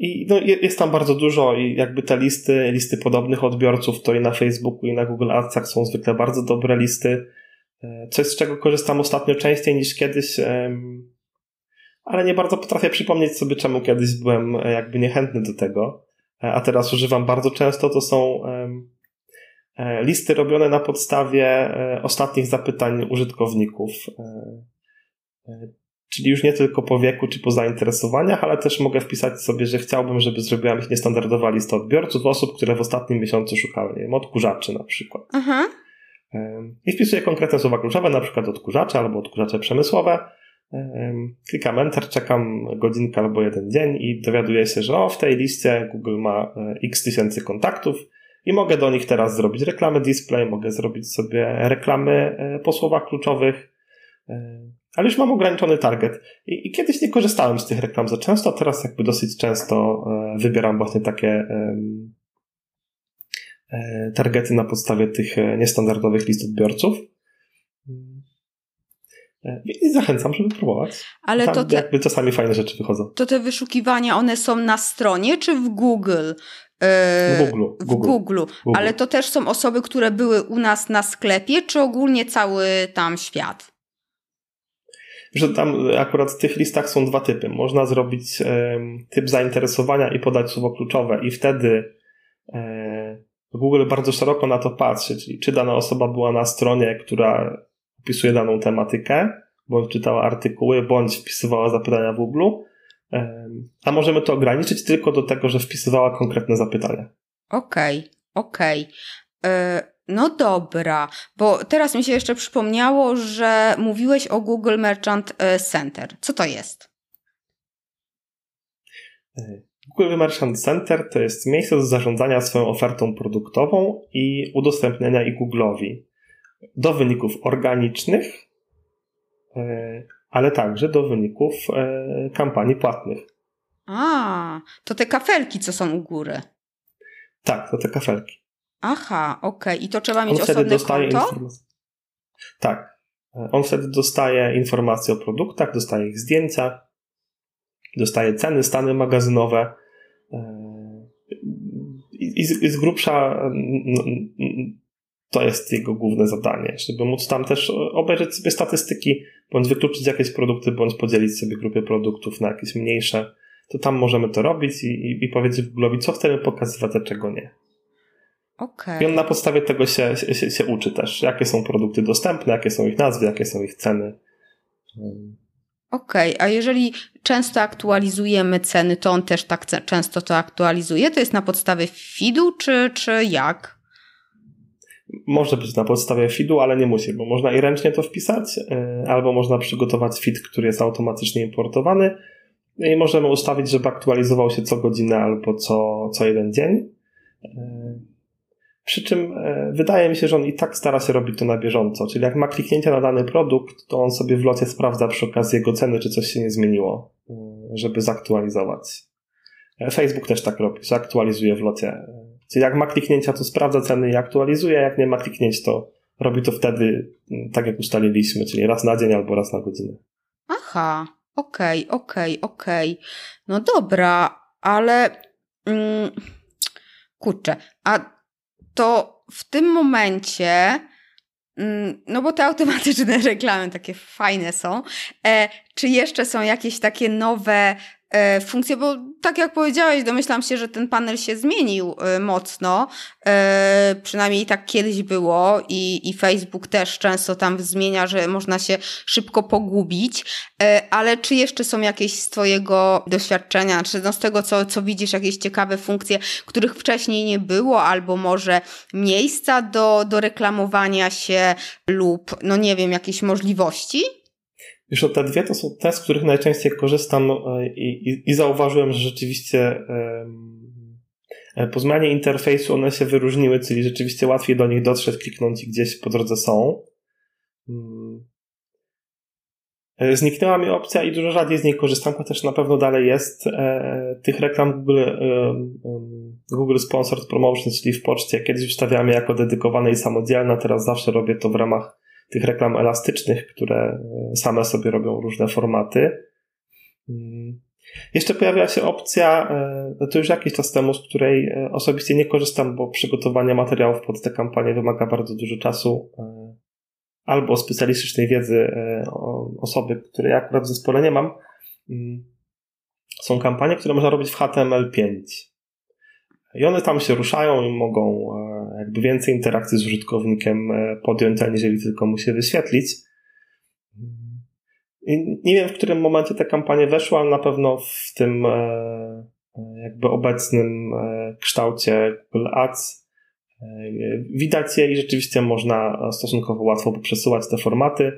I no, jest tam bardzo dużo i jakby te listy, listy podobnych odbiorców, to i na Facebooku, i na Google Adsach są zwykle bardzo dobre listy. E, coś, z czego korzystam ostatnio częściej niż kiedyś, ale nie bardzo potrafię przypomnieć sobie, czemu kiedyś byłem e, jakby niechętny do tego, e, a teraz używam bardzo często, to są listy robione na podstawie ostatnich zapytań użytkowników Czyli już nie tylko po wieku czy po zainteresowaniach, ale też mogę wpisać sobie, że chciałbym, żeby zrobiła mi się niestandardowa lista odbiorców, osób, które w ostatnim miesiącu szukały, nie wiem, odkurzaczy na przykład. Aha. I wpisuję konkretne słowa kluczowe, na przykład odkurzacze albo odkurzacze przemysłowe. Klikam Enter, czekam godzinkę albo jeden dzień i dowiaduję się, że o, w tej liście Google ma e, x tysięcy kontaktów i mogę do nich teraz zrobić reklamy display, mogę zrobić sobie reklamy e, po słowach kluczowych, ale już mam ograniczony target. I, I, kiedyś nie korzystałem z tych reklam za często, a teraz jakby dosyć często e, wybieram właśnie takie e, e, targety na podstawie tych e, niestandardowych list odbiorców. E, I zachęcam, żeby próbować. Ale Tam to te, jakby czasami fajne rzeczy wychodzą. To te wyszukiwania, one są na stronie czy w Google? E, w Google. W Google. Google. Google. Ale to też są osoby, które były u nas na sklepie, czy ogólnie cały tam świat? Że tam akurat w tych listach są dwa typy. Można zrobić e, typ zainteresowania i podać słowo kluczowe i wtedy e, Google bardzo szeroko na to patrzy, czyli czy dana osoba była na stronie, która opisuje daną tematykę, bądź czytała artykuły, bądź wpisywała zapytania w Google, e, a możemy to ograniczyć tylko do tego, że wpisywała konkretne zapytania. Okej, okay, okej. Okay. No dobra, bo teraz mi się jeszcze przypomniało, że mówiłeś o Google Merchant e, Center. Co to jest? Google Merchant Center to jest miejsce do zarządzania swoją ofertą produktową i udostępniania ich Google'owi do wyników organicznych, e, ale także do wyników e, kampanii płatnych. A, to te kafelki, co są u góry. Tak, to te kafelki. Aha, okej. Okay. I to trzeba mieć On osobne dostaje konto? Tak. On wtedy dostaje informacje o produktach, dostaje ich zdjęcia, dostaje ceny, stany magazynowe e, i, i, z, grubsza to jest jego główne zadanie, żeby móc tam też obejrzeć sobie statystyki, bądź wykluczyć jakieś produkty, bądź podzielić sobie grupy produktów na jakieś mniejsze, to tam możemy to robić i, i, i powiedzieć Google'owi, co chcemy pokazywać, a czego nie. Okay. I on na podstawie tego się, się, się uczy też, jakie są produkty dostępne, jakie są ich nazwy, jakie są ich ceny. Okej, okay. a jeżeli często aktualizujemy ceny, to on też tak często to aktualizuje? To jest na podstawie feedu, czy, czy jak? Może być na podstawie feedu, ale nie musi, bo można i ręcznie to wpisać, y, albo można przygotować feed, który jest automatycznie importowany i możemy ustawić, żeby aktualizował się co godzinę albo co, co jeden dzień. Przy czym e, wydaje mi się, że on i tak stara się robić to na bieżąco. Czyli jak ma kliknięcia na dany produkt, to on sobie w locie sprawdza przy okazji jego ceny, czy coś się nie zmieniło, e, żeby zaktualizować. E, Facebook też tak robi, że aktualizuje w locie. Czyli jak ma kliknięcia, to sprawdza ceny i aktualizuje, jak nie ma kliknięć, to robi to wtedy tak, jak ustaliliśmy, czyli raz na dzień albo raz na godzinę. Aha, okej, okay, okej, okay, okej. Okay. No dobra, ale mm, kurczę, a to w tym momencie, mm, no bo te automatyczne [LAUGHS] reklamy takie fajne są, e, czy jeszcze są jakieś takie nowe E, funkcje, bo tak jak powiedziałeś, domyślam się, że ten panel się zmienił e, mocno. E, przynajmniej tak kiedyś było i, i Facebook też często tam zmienia, że można się szybko pogubić. Ale czy jeszcze są jakieś z Twojego doświadczenia, czy no z tego, co, co widzisz, jakieś ciekawe funkcje, których wcześniej nie było, albo może miejsca do, do reklamowania się lub, no nie wiem, jakieś możliwości? Już te dwie to są te, z których najczęściej korzystam e, i, i, i zauważyłem, że rzeczywiście e, po zmianie interfejsu one się wyróżniły, czyli rzeczywiście łatwiej do nich dotrzeć, kliknąć i gdzieś po drodze są. Mm. E, zniknęła mi opcja i dużo rzadziej z niej korzystam, chociaż na pewno dalej jest. Tych reklam Google, Google Sponsored Promotions, czyli w poczcie, kiedyś wstawiałem je jako dedykowane i samodzielne, teraz zawsze robię to w ramach tych reklam elastycznych, które e, same sobie robią różne formaty. Mm. Jeszcze pojawiła się opcja, e, to już jakiś czas temu, z której e, osobiście nie korzystam, bo przygotowanie materiałów pod tę kampanię wymaga bardzo dużo czasu albo specjalistycznej wiedzy osoby, której ja akurat w zespole nie mam. Mm. Są kampanie, które można robić w HTML5. I one tam się ruszają i mogą jakby więcej interakcji z użytkownikiem e, podjąć, aniżeli tylko mu się wyświetlić. I nie wiem, w którym momencie ta kampania weszła, ale na pewno w tym e, jakby obecnym e, kształcie Google Ads widać je i rzeczywiście można stosunkowo łatwo przesuwać te formaty.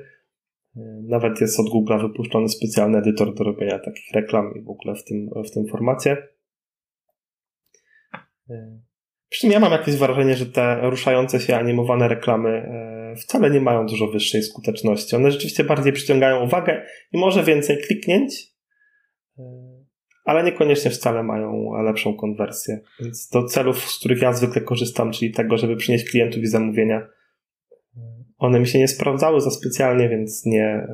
Nawet jest od Google wypuszczony specjalny edytor do robienia takich reklam i w ogóle w tym, w tym formacie. Przy czym ja mam jakieś wrażenie, że te ruszające się animowane reklamy e, wcale nie mają dużo wyższej skuteczności. One rzeczywiście bardziej przyciągają uwagę i może więcej kliknięć, e, ale niekoniecznie wcale mają lepszą konwersję. Więc do celów, z których ja zwykle korzystam, czyli tego, żeby przynieść klientów i zamówienia, e, one mi się nie sprawdzały za specjalnie, więc nie,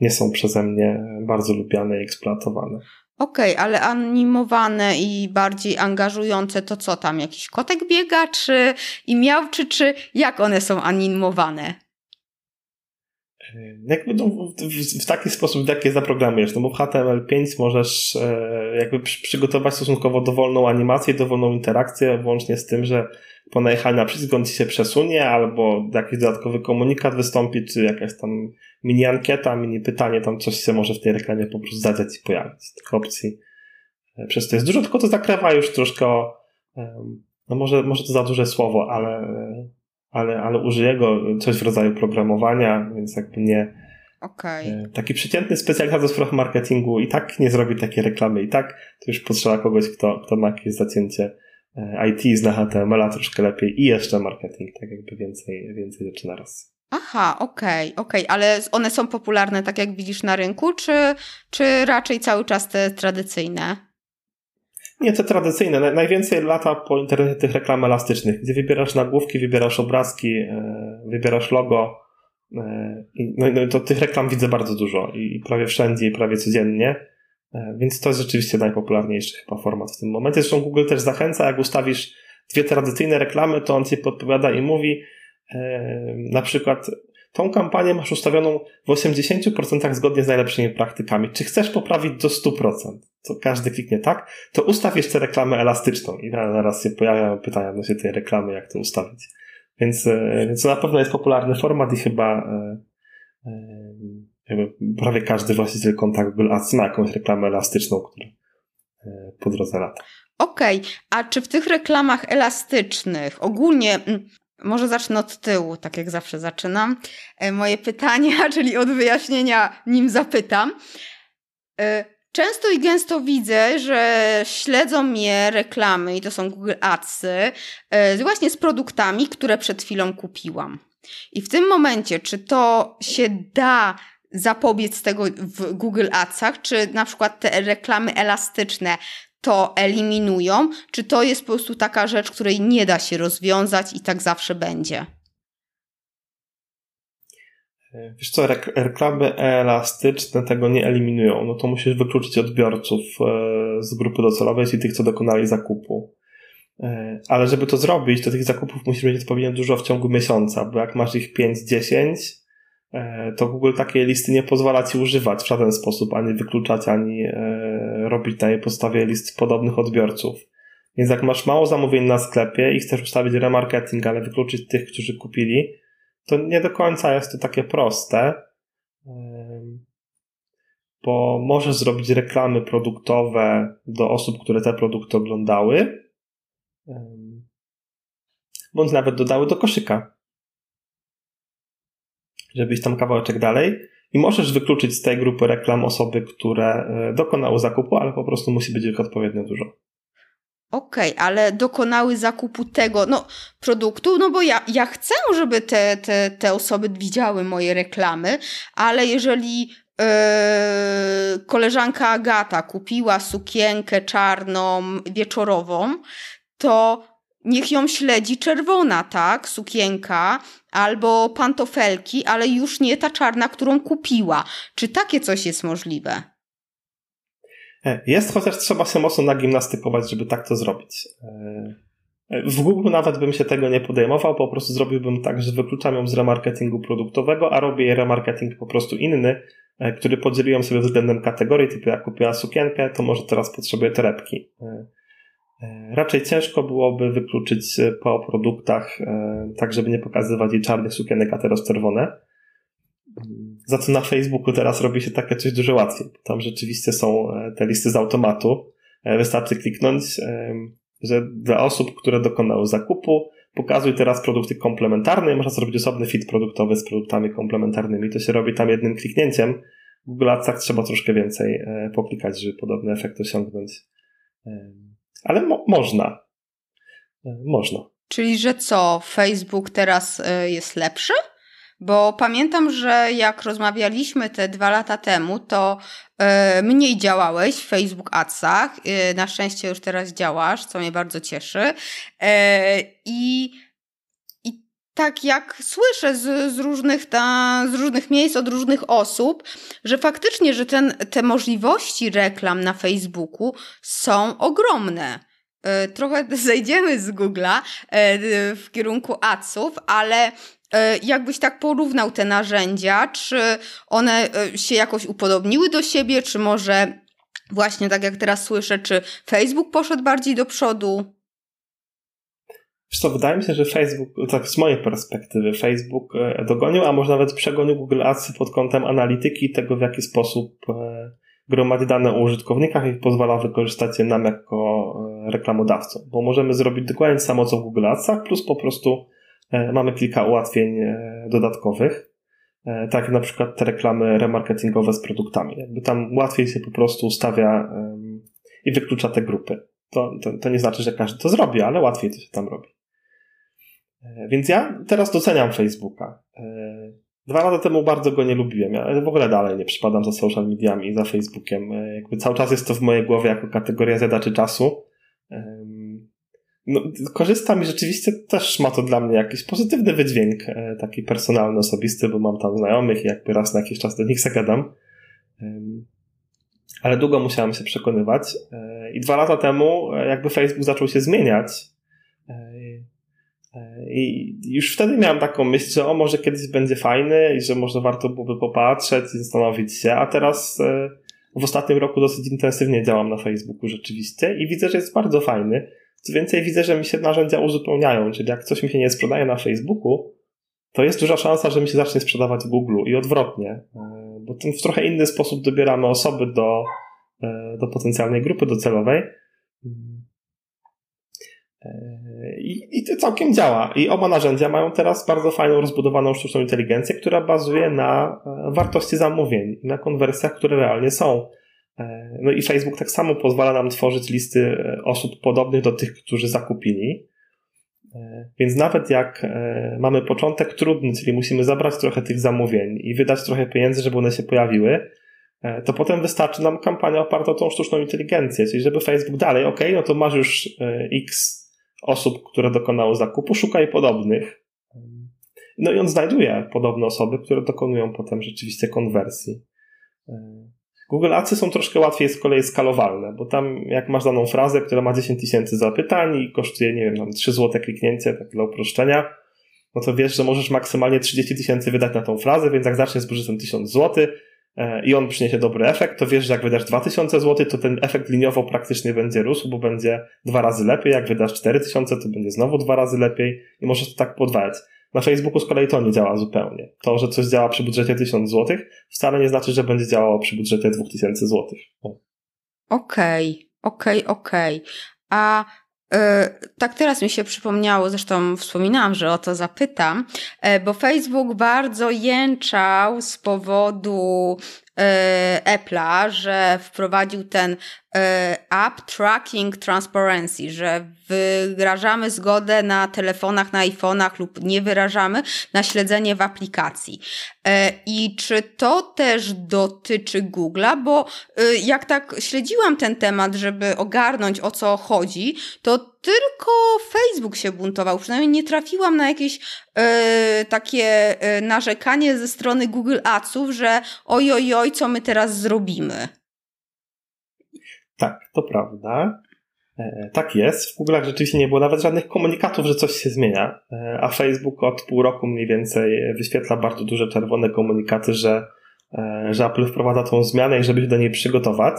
nie są przeze mnie bardzo lubiane i eksploatowane. Okej, okay, ale animowane i bardziej angażujące to co tam? Jakiś kotek biega, czy i miał, czy, jak one są animowane? Jakby no, w, w, taki sposób, w jaki je zaprogramujesz, no bo w HTML5 możesz e, jakby przygotować stosunkowo dowolną animację, dowolną interakcję, włącznie z tym, że po najechaniu na przycisk on ci się przesunie, albo jakiś dodatkowy komunikat wystąpi, czy jakaś tam mini ankieta, mini pytanie, tam coś się może w tej reklamie po prostu zadać i pojawić. Tych opcji e, przez to jest dużo, tylko to zakrywa już troszkę, no może, może to za duże słowo, ale ale, ale użyję go coś w rodzaju programowania, więc jakby nie. Okay. Taki przeciętny specjalista do spraw marketingu i tak nie zrobi takiej reklamy, i tak to już potrzeba kogoś, kto, kto ma jakieś zacięcie IT, zna HTML-a troszkę lepiej i jeszcze marketing, tak jakby więcej, więcej rzeczy na raz. Aha, okej, okay, okej, okay. ale one są popularne tak jak widzisz na rynku, czy, czy raczej cały czas te tradycyjne? Nie, te tradycyjne. Najwięcej lata po internecie tych reklam elastycznych, gdzie wybierasz nagłówki, wybierasz obrazki, e, wybierasz logo. E, no, no to tych reklam widzę bardzo dużo i prawie wszędzie i prawie codziennie. E, więc to jest rzeczywiście najpopularniejszy chyba format w tym momencie. Zresztą Google też zachęca, jak ustawisz dwie tradycyjne reklamy, to on ci podpowiada i mówi, na przykład tą kampanię masz ustawioną w 80% zgodnie z najlepszymi praktykami. Czy chcesz poprawić do 100%? To każdy kliknie tak, to ustaw jeszcze reklamę elastyczną i zaraz się pojawiają pytania odnośnie tej reklamy, jak to ustawić. Więc, e, więc to na pewno jest popularny format i chyba e, e, prawie każdy właściciel konta Google Ads ma jakąś reklamę elastyczną, która po drodze lata. Okej, okay. a czy w tych reklamach elastycznych ogólnie mm, może zacznę od tyłu, tak jak zawsze zaczynam. E, moje pytania, [LAUGHS] czyli od wyjaśnienia, nim zapytam. E, często i gęsto widzę, że śledzą mnie reklamy, i to są Google Adsy, e, właśnie z produktami, które przed chwilą kupiłam. I w tym momencie, czy to się da zapobiec tego w Google Adsach, czy na przykład te reklamy elastyczne to eliminują, czy to jest po prostu taka rzecz, której nie da się rozwiązać i tak zawsze będzie? Wiesz co, reklamy elastyczne tego nie eliminują. No to musisz wykluczyć odbiorców e, z grupy docelowej, czyli tych, co dokonali zakupu. E, ale żeby to zrobić, to tych zakupów musisz mieć odpowiednio dużo w ciągu miesiąca, bo jak masz ich 5-10, E, to Google takiej listy nie pozwala ci używać w żaden sposób, ani wykluczać, ani e, robić na jej podstawie list podobnych odbiorców. Więc jak masz mało zamówień na sklepie i chcesz ustawić remarketing, ale wykluczyć tych, którzy kupili, to nie do końca jest to takie proste, bo możesz zrobić reklamy produktowe do osób, które te produkty oglądały, bądź nawet dodały do koszyka żeby iść tam kawałeczek dalej. I możesz wykluczyć z tej grupy reklam osoby, które e, dokonały zakupu, ale po prostu musi być ich odpowiednio dużo. Okej, okay, ale dokonały zakupu tego no, produktu, no bo ja, ja chcę, żeby te, te, te osoby widziały moje reklamy, ale jeżeli yy, koleżanka Agata kupiła sukienkę czarną wieczorową, to niech ją śledzi czerwona, tak, sukienka, albo pantofelki, ale już nie ta czarna, którą kupiła. Czy takie coś jest możliwe? E, jest, chociaż trzeba się mocno nagimnastykować, żeby tak to zrobić. E, w Google nawet bym się tego nie podejmował, po prostu zrobiłbym tak, że wykluczam ją z remarketingu produktowego, a robię remarketing po prostu inny, e, który podzieliłem sobie względem kategorii, typu jak kupiła sukienkę, to może teraz potrzebuje torebki. E, raczej ciężko byłoby wykluczyć e, po produktach, e, tak żeby nie pokazywać jej czarnych sukienek, a teraz czerwone. Za co na Facebooku teraz robi się takie coś dużo łatwiej. Tam rzeczywiście są te listy z automatu. Wystarczy kliknąć, że dla osób, które dokonały zakupu, pokazuj teraz produkty komplementarne i można zrobić osobny fit produktowy z produktami komplementarnymi. To się robi tam jednym kliknięciem. W Google Adsach trzeba troszkę więcej poklikać, żeby podobny efekt osiągnąć ale mo można. E, można. Czyli, że co, Facebook teraz e, jest lepszy? Bo pamiętam, że jak rozmawialiśmy te dwa lata temu, to e, mniej działałeś w Facebook Adsach. na szczęście już teraz działasz, co mnie bardzo cieszy. I tak jak słyszę z, z, różnych ta, z różnych miejsc, od różnych osób, że faktycznie, że ten, te możliwości reklam na Facebooku są ogromne. E, trochę [LAUGHS] zejdziemy z Google'a e, w kierunku adsów, ale e, jakbyś tak porównał te narzędzia, czy one się jakoś upodobniły do siebie, czy może właśnie tak jak teraz słyszę, czy Facebook poszedł bardziej do przodu? Wiesz co, wydaje mi się, że Facebook, tak z mojej perspektywy, Facebook e, dogonił, a może nawet przegonił Google Ads pod kątem analityki tego, w jaki sposób e, gromadzi dane o użytkownikach i pozwala wykorzystać je nam jako e, reklamodawcom. Bo możemy zrobić dokładnie samo co w Google Adsach, plus po prostu mamy kilka ułatwień dodatkowych. Tak jak na przykład te reklamy remarketingowe z produktami. Jakby tam łatwiej się po prostu ustawia i wyklucza te grupy. To, to, to nie znaczy, że każdy to zrobi, ale łatwiej to się tam robi. Więc ja teraz doceniam Facebooka. Dwa lata temu bardzo go nie lubiłem, ale w ogóle dalej nie przypadam za social mediami za Facebookiem. E, jakby cały czas jest to w mojej głowie jako kategoria zjadaczy czasu. No, korzystam i rzeczywiście też ma to dla mnie jakiś pozytywny wydźwięk, e, taki personalny, osobisty, bo mam tam znajomych i jakby raz na jakiś czas do nich zagadam. Ale długo musiałem się przekonywać. E, I dwa lata temu jakby Facebook zaczął się zmieniać i już wtedy miałem taką myśl, że o, może kiedyś będzie fajny i że może warto byłoby popatrzeć i zastanowić się, a teraz e, w ostatnim roku dosyć intensywnie działam na Facebooku rzeczywiście i widzę, że jest bardzo fajny. Co więcej, widzę, że mi się narzędzia uzupełniają, czyli jak coś mi się nie sprzedaje na Facebooku, to jest duża szansa, że mi się zacznie sprzedawać w Google i odwrotnie, e, bo w trochę inny sposób dobieramy osoby do, e, do potencjalnej grupy docelowej i, I to całkiem działa. I oba narzędzia mają teraz bardzo fajną, rozbudowaną sztuczną inteligencję, która bazuje na e, wartości zamówień, na konwersjach, które realnie są. E, no i Facebook tak samo pozwala nam tworzyć listy e, osób podobnych do tych, którzy zakupili. Więc nawet jak mamy początek trudny, czyli musimy zabrać trochę tych zamówień i wydać trochę pieniędzy, żeby one się pojawiły, to potem wystarczy nam kampania oparta o tą sztuczną inteligencję. Czyli żeby Facebook dalej, ok, no to masz już x osób, które dokonały zakupu, szukaj podobnych. No i on znajduje podobne osoby, które dokonują potem rzeczywiście konwersji. Google Adsy są troszkę łatwiej z kolei skalowalne, bo tam jak masz daną frazę, która ma 10 tysięcy zapytań i kosztuje, nie wiem, tam 3 zł kliknięcie, tak dla uproszczenia, no to wiesz, że możesz maksymalnie 30 tysięcy wydać na tą frazę, więc jak zaczniesz z budżetem 1000 zł, i on przyniesie dobry efekt, to wiesz, że jak wydasz 2000 zł, to ten efekt liniowo praktycznie będzie rósł, bo będzie dwa razy lepiej. Jak wydasz 4000, to będzie znowu dwa razy lepiej i możesz to tak podwajać. Na Facebooku z kolei to nie działa zupełnie. To, że coś działa przy budżecie 1000 zł, wcale nie znaczy, że będzie działało przy budżecie 2000 zł. Okej, okej, okej. A E, tak teraz mi się przypomniało, zresztą wspominałam, że o to zapytam, e, bo Facebook bardzo jęczał z powodu e, Apple'a, że wprowadził ten App Tracking Transparency, że wyrażamy zgodę na telefonach, na iPhone'ach lub nie wyrażamy na śledzenie w aplikacji. I czy to też dotyczy Google'a? Bo jak tak śledziłam ten temat, żeby ogarnąć o co chodzi, to tylko Facebook się buntował. Przynajmniej nie trafiłam na jakieś e, takie e, narzekanie ze strony Google Adsów, że oj, oj, oj, co my teraz zrobimy. Tak, to prawda. E, tak jest. W Google rzeczywiście nie było nawet żadnych komunikatów, że coś się zmienia, e, a Facebook od pół roku mniej więcej wyświetla bardzo duże czerwone komunikaty, że, e, że Apple wprowadza tą zmianę i żeby się do niej przygotować.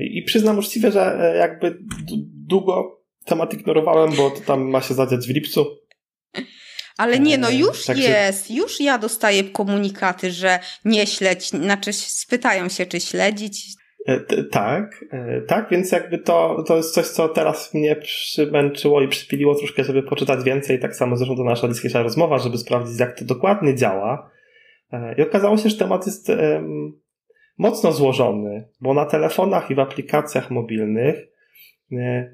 I przyznam uczciwie, że jakby długo temat ignorowałem, bo to tam ma się zadziać w lipcu. Ale nie, no e, już tak jest, się... już ja dostaję komunikaty, że nie śledź, znaczy spytają się, czy śledzić. E, tak, tak, więc jakby to, to jest coś, co teraz mnie przymęczyło i przypiliło troszkę, żeby poczytać więcej. Tak samo zresztą to nasza dzisiejsza rozmowa, żeby sprawdzić, jak to dokładnie działa. I okazało się, że temat jest mocno złożony, bo na telefonach i w aplikacjach mobilnych e,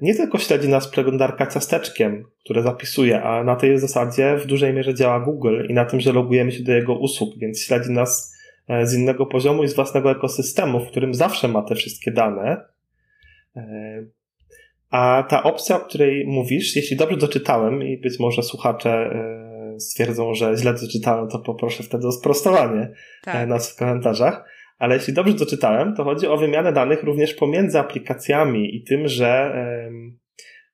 nie tylko śledzi nas przeglądarka ciasteczkiem, które zapisuje, a na tej zasadzie w dużej mierze działa Google i na tym, że logujemy się do jego usług, więc śledzi nas e, z innego poziomu i z własnego ekosystemu, w którym zawsze ma te wszystkie dane. E, a ta opcja, o której mówisz, jeśli dobrze doczytałem i być może słuchacze stwierdzą, że źle doczytałem, to poproszę wtedy o sprostowanie tak. nas w komentarzach ale jeśli dobrze doczytałem, to chodzi o wymianę danych również pomiędzy aplikacjami i tym, że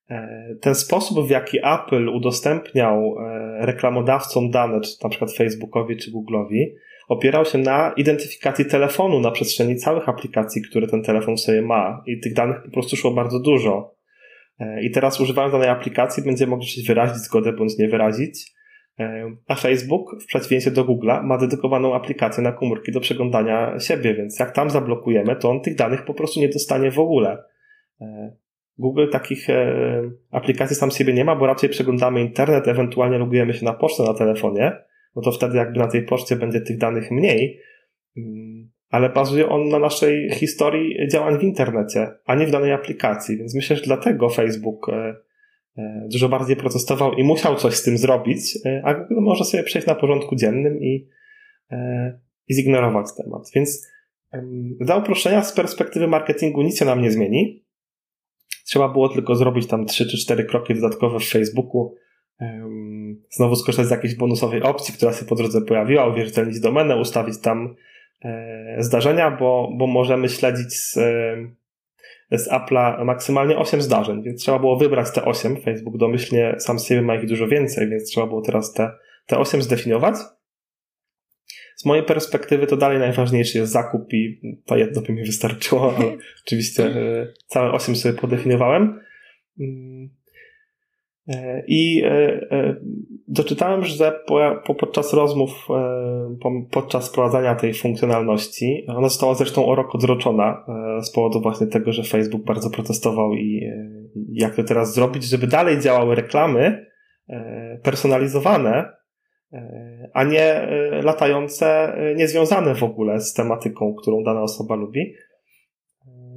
e, ten sposób, w jaki Apple udostępniał e, reklamodawcom dane, czy na przykład Facebookowi czy Google'owi, opierał się na identyfikacji telefonu na przestrzeni całych aplikacji, które ten telefon sobie ma. I tych danych po prostu szło bardzo dużo. E, I teraz używając danej aplikacji będziemy mogli wyrazić zgodę bądź nie wyrazić. A Facebook, w przeciwieństwie do Google'a, ma dedykowaną aplikację na komórki do przeglądania siebie, więc jak tam zablokujemy, to on tych danych po prostu nie dostanie w ogóle. Google takich e, aplikacji sam siebie nie ma, bo raczej przeglądamy internet, ewentualnie logujemy się na pocztę na telefonie, no to wtedy jakby na tej poczcie będzie tych danych mniej, mm, ale bazuje on na naszej historii działań w internecie, a nie w danej aplikacji, więc myślę, że dlatego Facebook e, e, dużo bardziej protestował i musiał coś z tym zrobić, a Google może sobie przejść na porządku dziennym i, i zignorować temat. Więc dla uproszczenia z perspektywy marketingu nic się nam nie zmieni, Trzeba było tylko zrobić tam 3 czy 4 kroki dodatkowe w Facebooku, znowu skorzystać z jakiejś bonusowej opcji, która się po drodze pojawiła, uwierzytelnić domenę, ustawić tam e, zdarzenia, bo, bo możemy śledzić z, z Apple'a maksymalnie 8 zdarzeń, więc trzeba było wybrać te 8. Facebook domyślnie sam z siebie ma ich dużo więcej, więc trzeba było teraz te, te 8 zdefiniować. Z mojej perspektywy to dalej najważniejszy jest zakup i to jedno by mi wystarczyło, ale [LAUGHS] oczywiście e, całe osiem sobie podefiniowałem. E, I e, doczytałem, że po, podczas rozmów, podczas wprowadzania tej funkcjonalności, ona została zresztą o rok odroczona z powodu właśnie tego, że Facebook bardzo protestował i jak to teraz zrobić, żeby dalej działały reklamy personalizowane, a nie e, latające, e, niezwiązane w ogóle z tematyką, którą dana osoba lubi.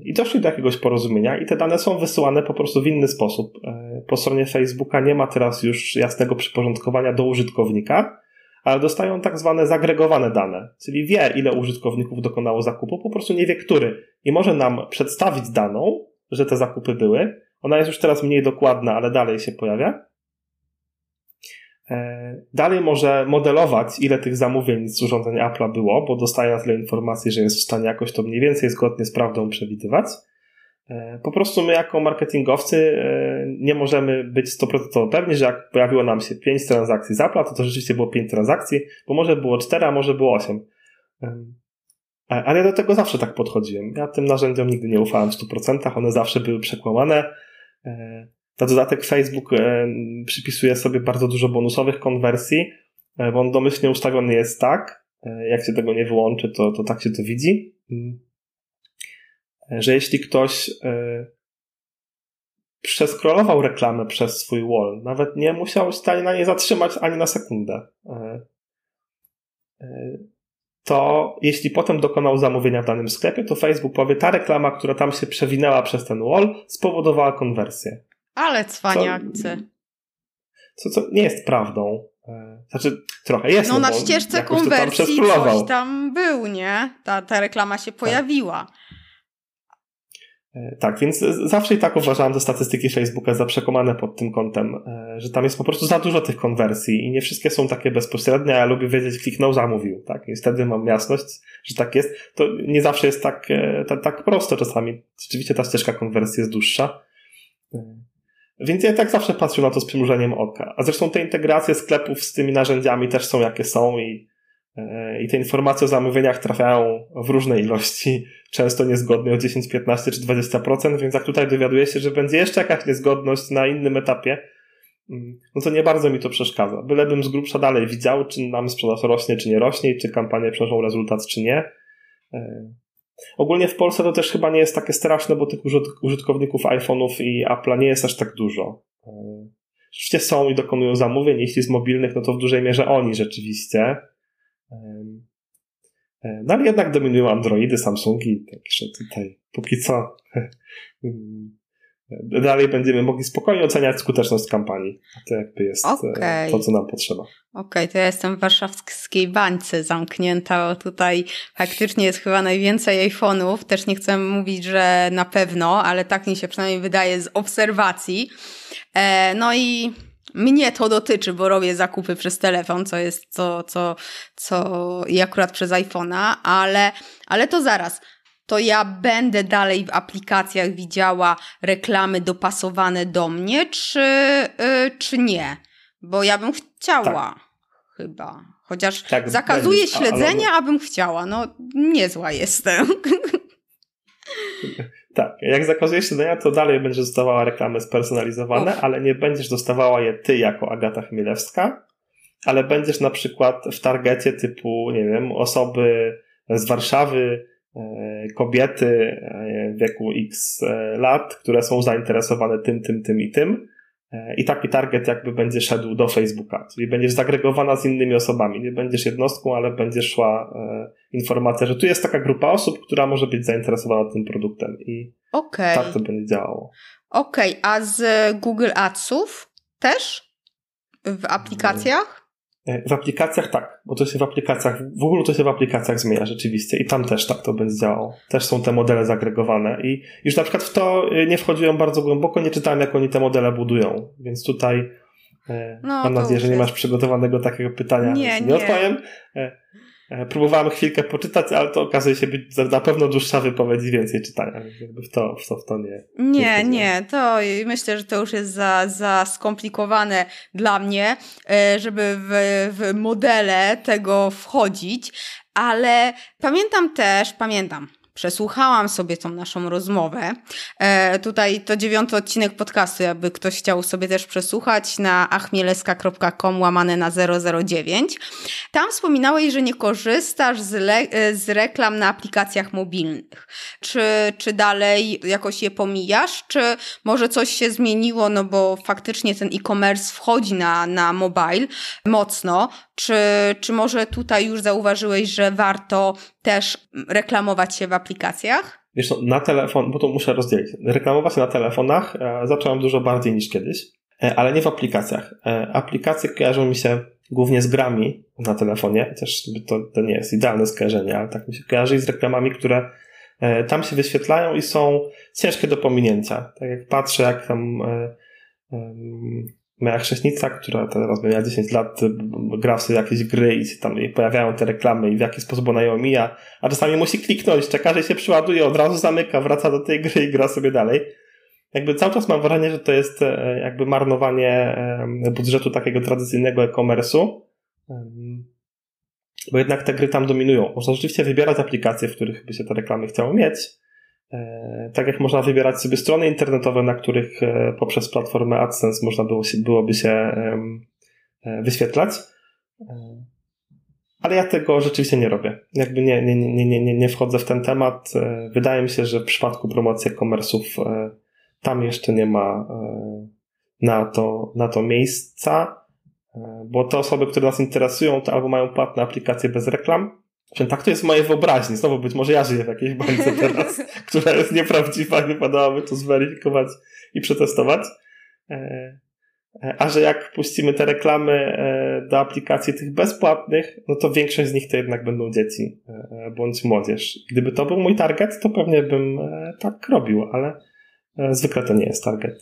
I doszli do jakiegoś porozumienia, i te dane są wysyłane po prostu w inny sposób. E, po stronie Facebooka nie ma teraz już jasnego przyporządkowania do użytkownika, ale dostają tak zwane zagregowane dane, czyli wie, ile użytkowników dokonało zakupu, po prostu nie wie, który. I może nam przedstawić daną, że te zakupy były. Ona jest już teraz mniej dokładna, ale dalej się pojawia. E, dalej może modelować, ile tych zamówień z urządzenia Apple'a było, bo dostaje na tyle informacji, że jest w stanie jakoś to mniej więcej zgodnie z prawdą przewidywać. E, po prostu my jako marketingowcy e, nie możemy być 100% pewni, że jak pojawiło nam się 5 transakcji z Apple'a, to to rzeczywiście było 5 transakcji, bo może było 4, a może było 8. Ale ja do tego zawsze tak podchodziłem. Ja tym narzędziom nigdy nie ufałem w 100%, one zawsze były przekłamane. Na dodatek Facebook e, przypisuje sobie bardzo dużo bonusowych konwersji, e, bo on domyślnie ustawiony jest tak, e, jak się tego nie wyłączy, to, to tak się to widzi, mm, że jeśli ktoś przeskrolował reklamę przez swój wall, nawet nie musiał się na nie zatrzymać ani na sekundę, to jeśli potem dokonał zamówienia w danym sklepie, to Facebook powie, ta reklama, która tam się przewinęła przez ten wall, spowodowała konwersję. Ale cwaniacy. Co, co, nie jest prawdą. E, znaczy, trochę jest. No, no na ścieżce konwersji tam coś tam był, nie? Ta, ta reklama się tak. pojawiła. Tak. tak, więc zawsze i tak uważałem te statystyki Facebooka za przekonane pod tym kątem, e, że tam jest po prostu za dużo tych konwersji i nie wszystkie są takie bezpośrednie, a ja lubię wiedzieć, kliknął, zamówił, tak? I wtedy mam jasność, że tak jest. To nie zawsze jest tak, tak, tak prosto czasami. Rzeczywiście ta ścieżka konwersji jest dłuższa. Więc ja tak zawsze patrzę na to z przymrużeniem oka. A zresztą te integracje sklepów z tymi narzędziami też są jakie są i, e, i te informacje o zamówieniach trafiają w różne ilości, często niezgodnie o 10, 15 czy 20%, więc jak tutaj dowiaduję się, że będzie jeszcze jakaś niezgodność na innym etapie, mm, no to nie bardzo mi to przeszkadza. Bylebym z grubsza dalej widział, czy nam sprzedaż rośnie, czy nie rośnie, czy kampanie przynoszą rezultat, czy nie. Ogólnie w Polsce to też chyba nie jest takie straszne, bo tych użytkowników iPhone'ów i Apple'a nie jest aż tak dużo. E, rzeczywiście są i dokonują zamówień, jeśli z mobilnych, no to w dużej mierze oni rzeczywiście. E, no ale jednak dominują Androidy, Samsungi, także tutaj póki co [LAUGHS] dalej będziemy mogli spokojnie oceniać skuteczność kampanii. To jakby jest okay. to, co nam potrzeba. Okej, okay, to ja jestem w warszawskiej bańce zamknięta. Tutaj faktycznie jest chyba najwięcej iPhone'ów. Też nie chcę mówić, że na pewno, ale tak mi się przynajmniej wydaje z obserwacji. E, no i mnie to dotyczy, bo robię zakupy przez telefon, co jest co, co, co i akurat przez iPhone'a, ale, ale to zaraz to ja będę dalej w aplikacjach widziała reklamy dopasowane do mnie, czy, yy, czy nie? Bo ja bym chciała tak. chyba. Chociaż tak, zakazuję będzie, śledzenia, ale... abym chciała. No, niezła jestem. [LAUGHS] Tak, jak zakazujesz śledzenia, to dalej będziesz dostawała reklamy spersonalizowane, Uf. ale nie będziesz dostawała je ty jako Agata Chmielewska, ale będziesz na przykład w targecie typu, nie wiem, osoby z Warszawy, kobiety w wieku x lat, które są zainteresowane tym, tym, tym i tym. I taki target jakby będzie szedł do Facebooka, czyli będziesz zagregowana z innymi osobami. Nie będziesz jednostką, ale będzie szła informacja, że tu jest taka grupa osób, która może być zainteresowana tym produktem i okay. tak to będzie działało. Okej, okay. a z Google Adsów też? W aplikacjach? E, w aplikacjach tak, bo to się w aplikacjach, w ogóle to się w aplikacjach zmienia rzeczywiście i tam też tak to będzie działało. Też są te modele zagregowane i już na przykład w to e, nie wchodziłem bardzo głęboko, nie czytałem jak oni te modele budują, więc tutaj e, no, mam nadzieję, że nie masz przygotowanego takiego pytania, nie, nie, nie odpowiem. E, próbowałem chwilkę poczytać, ale to okazuje się być na pewno dłuższa wypowiedź i więcej czytania, w to, w to, w to nie. Nie, nie, nie, to myślę, że to już jest za, za skomplikowane dla mnie, e, żeby w, w modele tego wchodzić, ale pamiętam też, pamiętam, przesłuchałam sobie tą naszą rozmowę. E, tutaj to dziewiąty odcinek podcastu, jakby ktoś chciał sobie też przesłuchać na achmieleska.com łamane na 009. Tam wspominałeś, że nie korzystasz z, le- z reklam na aplikacjach mobilnych. Czy, czy dalej jakoś je pomijasz, czy może coś się zmieniło, no bo faktycznie ten e-commerce wchodzi na, na mobile mocno. Czy, czy może tutaj już zauważyłeś, że warto też reklamować się w aplikacjach? Wiesz, no, na telefon, bo to muszę rozdzielić. Reklamować na telefonach e, zacząłem dużo bardziej niż kiedyś, e, ale nie w aplikacjach. E, aplikacje kojarzą mi się głównie z grami na telefonie, chociaż to, to nie jest idealne skojarzenie, ale tak mi się kojarzy i z reklamami, które e, tam się wyświetlają i są ciężkie do pominięcia. Tak jak patrzę, jak tam e, moja chrześnica, która teraz miała 10 lat, gra w sobie jakieś gry i tam pojawiają te reklamy i w jaki sposób ona je omija, a czasami musi kliknąć, czeka, że się przyładuje, od razu zamyka, wraca do tej gry i gra sobie dalej. Jakby cały czas mam wrażenie, że to jest e, jakby marnowanie budżetu takiego tradycyjnego e-commerce'u, bo jednak te gry tam dominują. Można rzeczywiście wybierać aplikacje, w których by się te reklamy chciało mieć, E, tak jak można wybierać sobie strony internetowe, na których e, poprzez platformę AdSense można było się, byłoby się e, wyświetlać. Ale ja tego rzeczywiście nie robię. Jakby nie, nie, nie, nie, nie, nie wchodzę w ten temat. Wydaje mi się, że w przypadku promocji e-commerce'ów tam jeszcze nie ma na to, na to miejsca, bo te osoby, które nas interesują, to albo mają płatne aplikacje bez reklam, tak to jest w mojej wyobraźni. Znowu być może ja żyję w jakiejś bańce teraz, [LAUGHS] która jest nieprawdziwa, wypadałoby to zweryfikować i przetestować. E, e, a że jak puścimy te reklamy e, do aplikacji tych bezpłatnych, no to większość z nich to jednak będą dzieci bądź młodzież. Gdyby to był mój target, to pewnie bym tak robił, ale zwykle to nie jest target.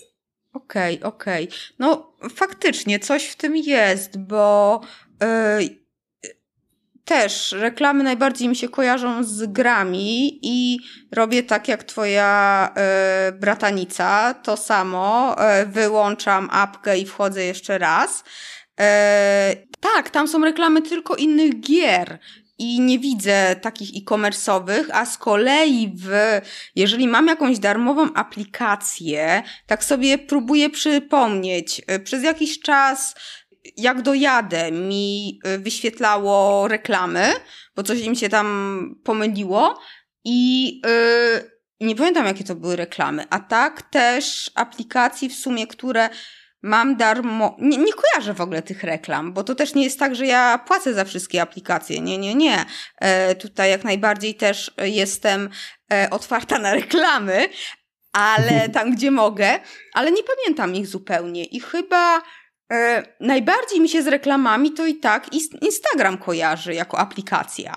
Okej, okay, okej. Okay. No faktycznie coś w tym jest, bo yy też reklamy najbardziej mi się kojarzą z grami i robię tak jak twoja e, bratanica, to samo, e, wyłączam apkę i wchodzę jeszcze raz. E, tak, tam są reklamy tylko innych gier i nie widzę takich e-commerce'owych, a z kolei w, jeżeli mam jakąś darmową aplikację, tak sobie próbuję przypomnieć, przez jakiś czas jak dojadę, mi y, wyświetlało reklamy, bo coś im się tam pomyliło i yy, nie pamiętam, jakie to były reklamy. A tak też aplikacji w sumie, które mam darmo. Nie, nie kojarzę w ogóle tych reklam, bo to też nie jest tak, że ja płacę za wszystkie aplikacje. Nie, nie, nie. E, tutaj jak najbardziej też jestem e, otwarta na reklamy, ale [LAUGHS] tam, gdzie mogę, ale nie pamiętam ich zupełnie. I chyba E, najbardziej mi się z reklamami to i tak Instagram kojarzy jako aplikacja.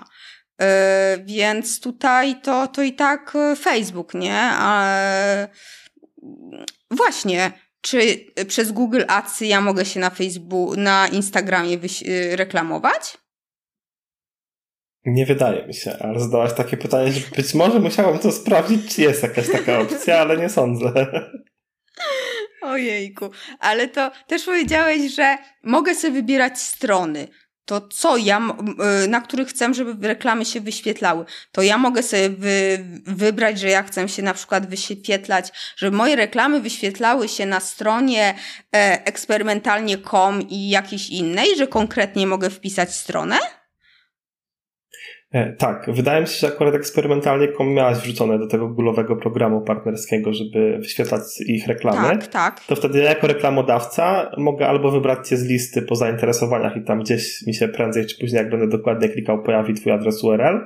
E, więc tutaj to, to i tak e, Facebook, nie? właśnie, czy przez Google Ads ja mogę się na Facebook, na Instagramie reklamować? Nie wydaje mi się, ale zadałaś takie pytanie, że być może musiałam to sprawdzić, czy jest jakaś taka opcja, ale nie sądzę. [LAUGHS] Ojejku, ale to też powiedziałeś, że mogę sobie wybierać strony. To co ja, y, na których chcę, żeby reklamy się wyświetlały? To ja mogę sobie wy, wybrać, że ja chcę się na przykład wyświetlać, żeby moje reklamy wyświetlały się na stronie e, eksperymentalnie.com i jakiejś innej, że konkretnie mogę wpisać stronę? E, tak, wydaje mi się, że akurat eksperymentalnie kom miałaś wrzucone do tego gulowego programu partnerskiego, żeby wyświetlać ich reklamy. Tak, tak. To wtedy ja jako reklamodawca mogę albo wybrać cię z listy po zainteresowaniach i tam gdzieś mi się prędzej czy później, jak będę dokładnie klikał, pojawi twój adres URL,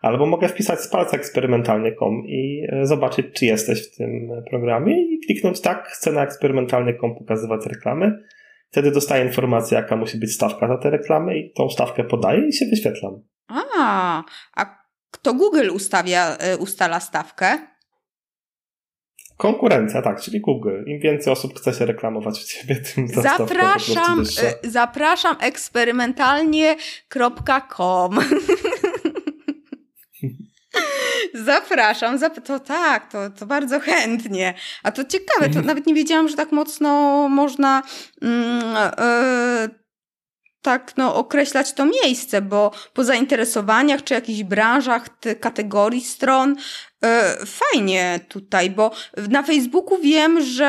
albo mogę wpisać z palca eksperymentalnie.com i e, zobaczyć, czy jesteś w tym programie i kliknąć tak, chcę na eksperymentalnie.com pokazywać reklamy. Wtedy dostaję informację, jaka musi być stawka za te reklamy i tą stawkę podaję i się wyświetlam. A, a kto Google ustawia, e, ustala stawkę? Konkurencja, tak, czyli Google. Im więcej osób chce się reklamować w ciebie, tym ta zapraszam, e, zapraszam eksperymentalnie.com [LAUGHS] Zapraszam, zap to tak, to, to bardzo chętnie. A to ciekawe, to mhm. nawet nie wiedziałam, że tak mocno można mm, yy, tak no, określać to miejsce, bo po zainteresowaniach czy jakichś branżach, kategorii stron fajnie tutaj, bo na Facebooku wiem, że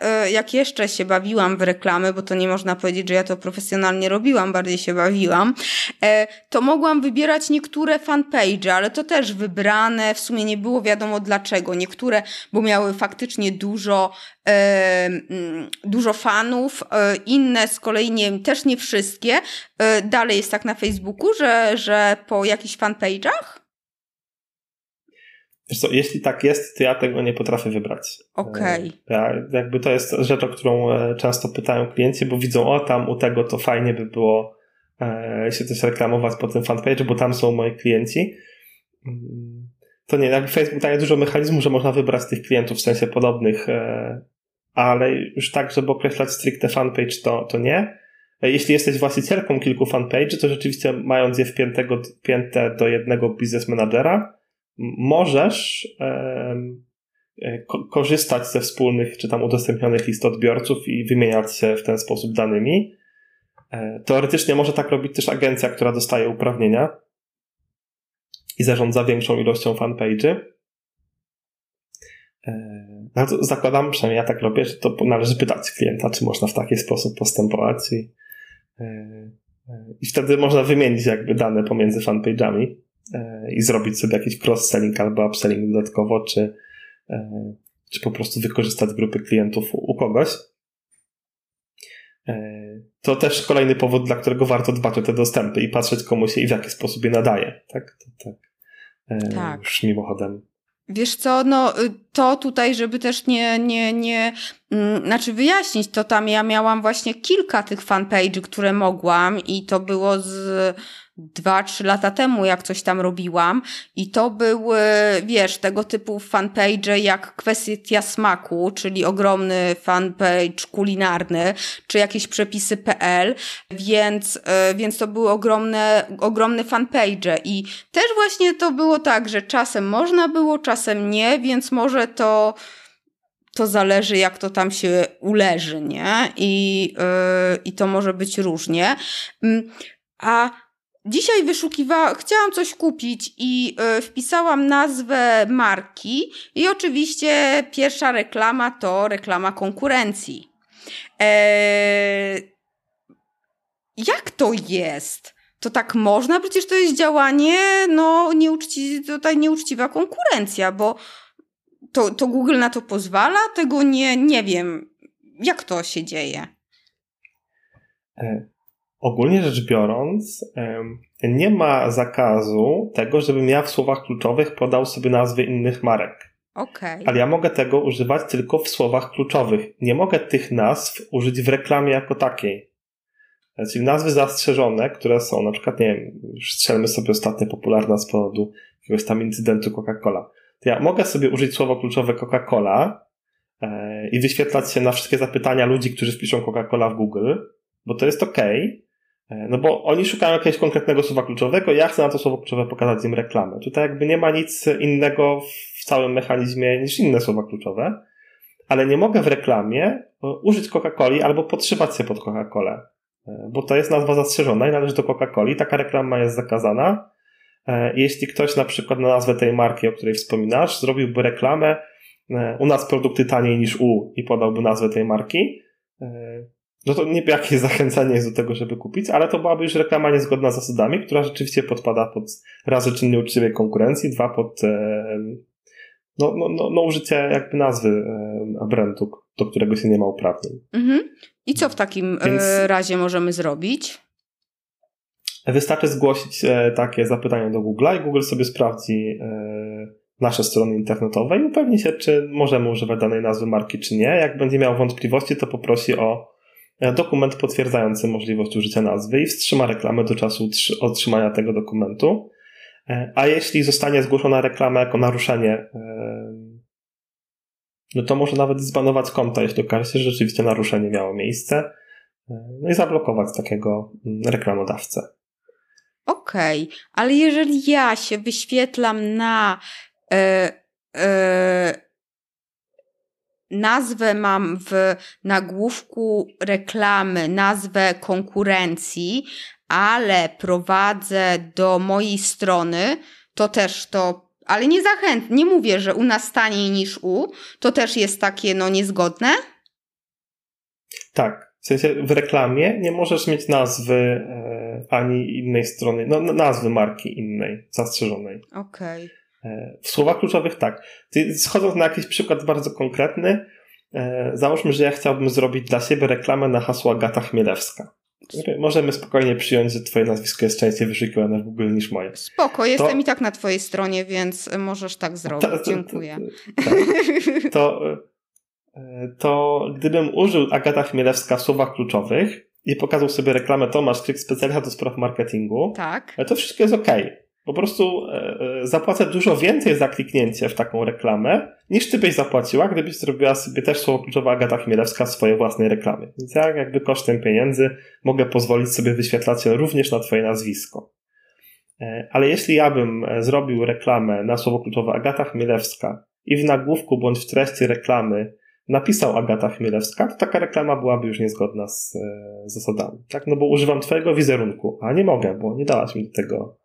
e, jak jeszcze się bawiłam w reklamy, bo to nie można powiedzieć, że ja to profesjonalnie robiłam, bardziej się bawiłam, e, to mogłam wybierać niektóre fanpage, ale to też wybrane, w sumie nie było wiadomo dlaczego. Niektóre, bo miały faktycznie dużo, dużo fanów, inne z kolei nie, też nie wszystkie. Dalej jest tak na Facebooku, że, że po jakichś fanpage'ach Wiesz co, jeśli tak jest, to ja tego nie potrafię wybrać. Okej. Okay. Ja, jakby to jest rzecz, o którą e, często pytają klienci, bo widzą, o tam u tego to fajnie by było e, się też reklamować po tym fanpage, bo tam są moi klienci. Mm, to nie, jakby Facebook daje dużo mechanizmów, że można wybrać tych klientów w sensie podobnych, e, ale już tak, żeby określać stricte fanpage, to, to nie. E, jeśli jesteś właścicielką kilku fanpage, to rzeczywiście mając je wpięte do jednego biznes managera, możesz e, korzystać ze wspólnych czy tam udostępnionych list odbiorców i wymieniać się w ten sposób danymi. E, teoretycznie może tak robić też agencja, która dostaje uprawnienia i zarządza większą ilością fanpage'y. E, no to zakładam, przynajmniej ja tak robię, że to należy pytać klienta, czy można w taki sposób postępować i, i wtedy można wymienić jakby dane pomiędzy fanpage'ami i zrobić sobie jakiś cross-selling albo upselling dodatkowo, czy, e, czy po prostu wykorzystać grupy klientów u kogoś. E, to też kolejny powód, dla którego warto dbać o te dostępy i patrzeć komu się i w jaki sposób je nadaje. Tak, to, tak. E, tak. Już mimochodem. Wiesz co, no y, to tutaj, żeby też nie, nie, nie, mm, znaczy wyjaśnić, to tam ja miałam właśnie kilka tych fanpage'y, które mogłam i to było z dwa, trzy lata temu, jak coś tam robiłam i to były, wiesz, tego typu fanpage jak kwestia smaku, czyli ogromny fanpage kulinarny, czy jakieś przepisy.pl, więc, e, więc to były ogromne, ogromne fanpage i też właśnie to było tak, że czasem można było, czasem nie, więc może to to zależy, jak to tam się uleży, nie? I, yy, i to może być różnie. Mm, a Dzisiaj wyszukiwałam, chciałam coś kupić i y, wpisałam nazwę marki i oczywiście pierwsza reklama to reklama konkurencji. Eee, jak to jest? To tak można? Przecież to jest działanie, no, nieuczci, tutaj nieuczciwa konkurencja, bo to, to Google na to pozwala? Tego nie, nie wiem. Jak to się dzieje? E, Ogólnie rzecz biorąc, nie ma zakazu tego, żebym ja w słowach kluczowych podał sobie nazwy innych marek. Okay. Ale ja mogę tego używać tylko w słowach kluczowych. Nie mogę tych nazw użyć w reklamie jako takiej. Czyli nazwy zastrzeżone, które są, na przykład, nie wiem, strzelmy sobie ostatnio popularna z powodu jakiegoś tam incydentu Coca-Cola. To ja mogę sobie użyć słowo kluczowe Coca-Cola e, i wyświetlać się na wszystkie zapytania ludzi, którzy wpiszą Coca-Cola w Google, bo to jest ok, E, no bo oni szukają jakiegoś konkretnego słowa kluczowego, ja chcę na to słowo kluczowe pokazać im reklamę. Tutaj jakby nie ma nic innego w całym mechanizmie niż inne słowa kluczowe, ale nie mogę w reklamie e, użyć Coca-Coli albo podszywać się pod Coca-Colę, e, bo to jest nazwa zastrzeżona i należy do Coca-Coli, taka reklama jest zakazana. Jeśli ktoś na przykład na nazwę tej marki, o której wspominasz, zrobiłby reklamę u nas produkty taniej niż u i podałby nazwę tej marki, no to nie jakieś zachęcanie jest do tego, żeby kupić, ale to byłaby już reklama niezgodna z zasadami, która rzeczywiście podpada pod razy czyn nieuczciwej konkurencji, dwa pod e, no, no, no, no użycie jakby nazwy e, brandu, do którego się nie ma uprawnień. Mhm. I co w takim Więc... razie możemy zrobić? Wystarczy zgłosić takie zapytanie do Google'a i Google sobie sprawdzi nasze strony internetowe i upewni się, czy możemy używać danej nazwy marki, czy nie. Jak będzie miał wątpliwości, to poprosi o e, dokument potwierdzający możliwość użycia nazwy i wstrzyma reklamę do czasu otrzymania tego dokumentu. E, a jeśli zostanie zgłoszona reklama jako naruszenie, e, no to może nawet zbanować konta, jeśli okaże się, że rzeczywiście naruszenie miało miejsce, no i zablokować takiego mm, reklamodawcę. Okej, okay, ale jeżeli ja się wyświetlam na E, e, nazwę mam w nagłówku reklamy, nazwę konkurencji, ale prowadzę do mojej strony, to też to, ale nie zachętnie, nie mówię, że u nas taniej niż u, to też jest takie no niezgodne? Tak. W sensie w reklamie nie możesz mieć nazwy e, ani innej strony, no nazwy marki innej, zastrzeżonej. Okej. Okay. W słowach kluczowych tak. Schodząc na jakiś przykład bardzo konkretny, e, załóżmy, że ja chciałbym zrobić dla siebie reklamę na hasło Agata Chmielewska. Możemy spokojnie przyjąć, że twoje nazwisko jest częściej wyszukiwane w Google niż moje. Spoko, jestem to... i tak na twojej stronie, więc możesz tak zrobić. To, to, Dziękuję. Tak. To, e, to gdybym użył Agata Chmielewska w słowach kluczowych i pokazał sobie reklamę Tomasz Klik specjalista do spraw marketingu, tak. to wszystko jest ok. Po prostu e, e, zapłacę dużo więcej za kliknięcie w taką reklamę, niż ty byś zapłaciła, gdybyś zrobiła sobie też słowo kluczowe Agata Chmielewska w swojej własnej reklamie. Więc ja jakby kosztem pieniędzy mogę pozwolić sobie wyświetlać również na twoje nazwisko. E, ale jeśli ja bym zrobił reklamę na słowo kluczowe Agata Chmielewska i w nagłówku bądź w treści reklamy napisał Agata Chmielewska, to taka reklama byłaby już niezgodna z, zasadami. Tak? No bo używam twojego wizerunku, a nie mogę, bo nie dałaś mi do tego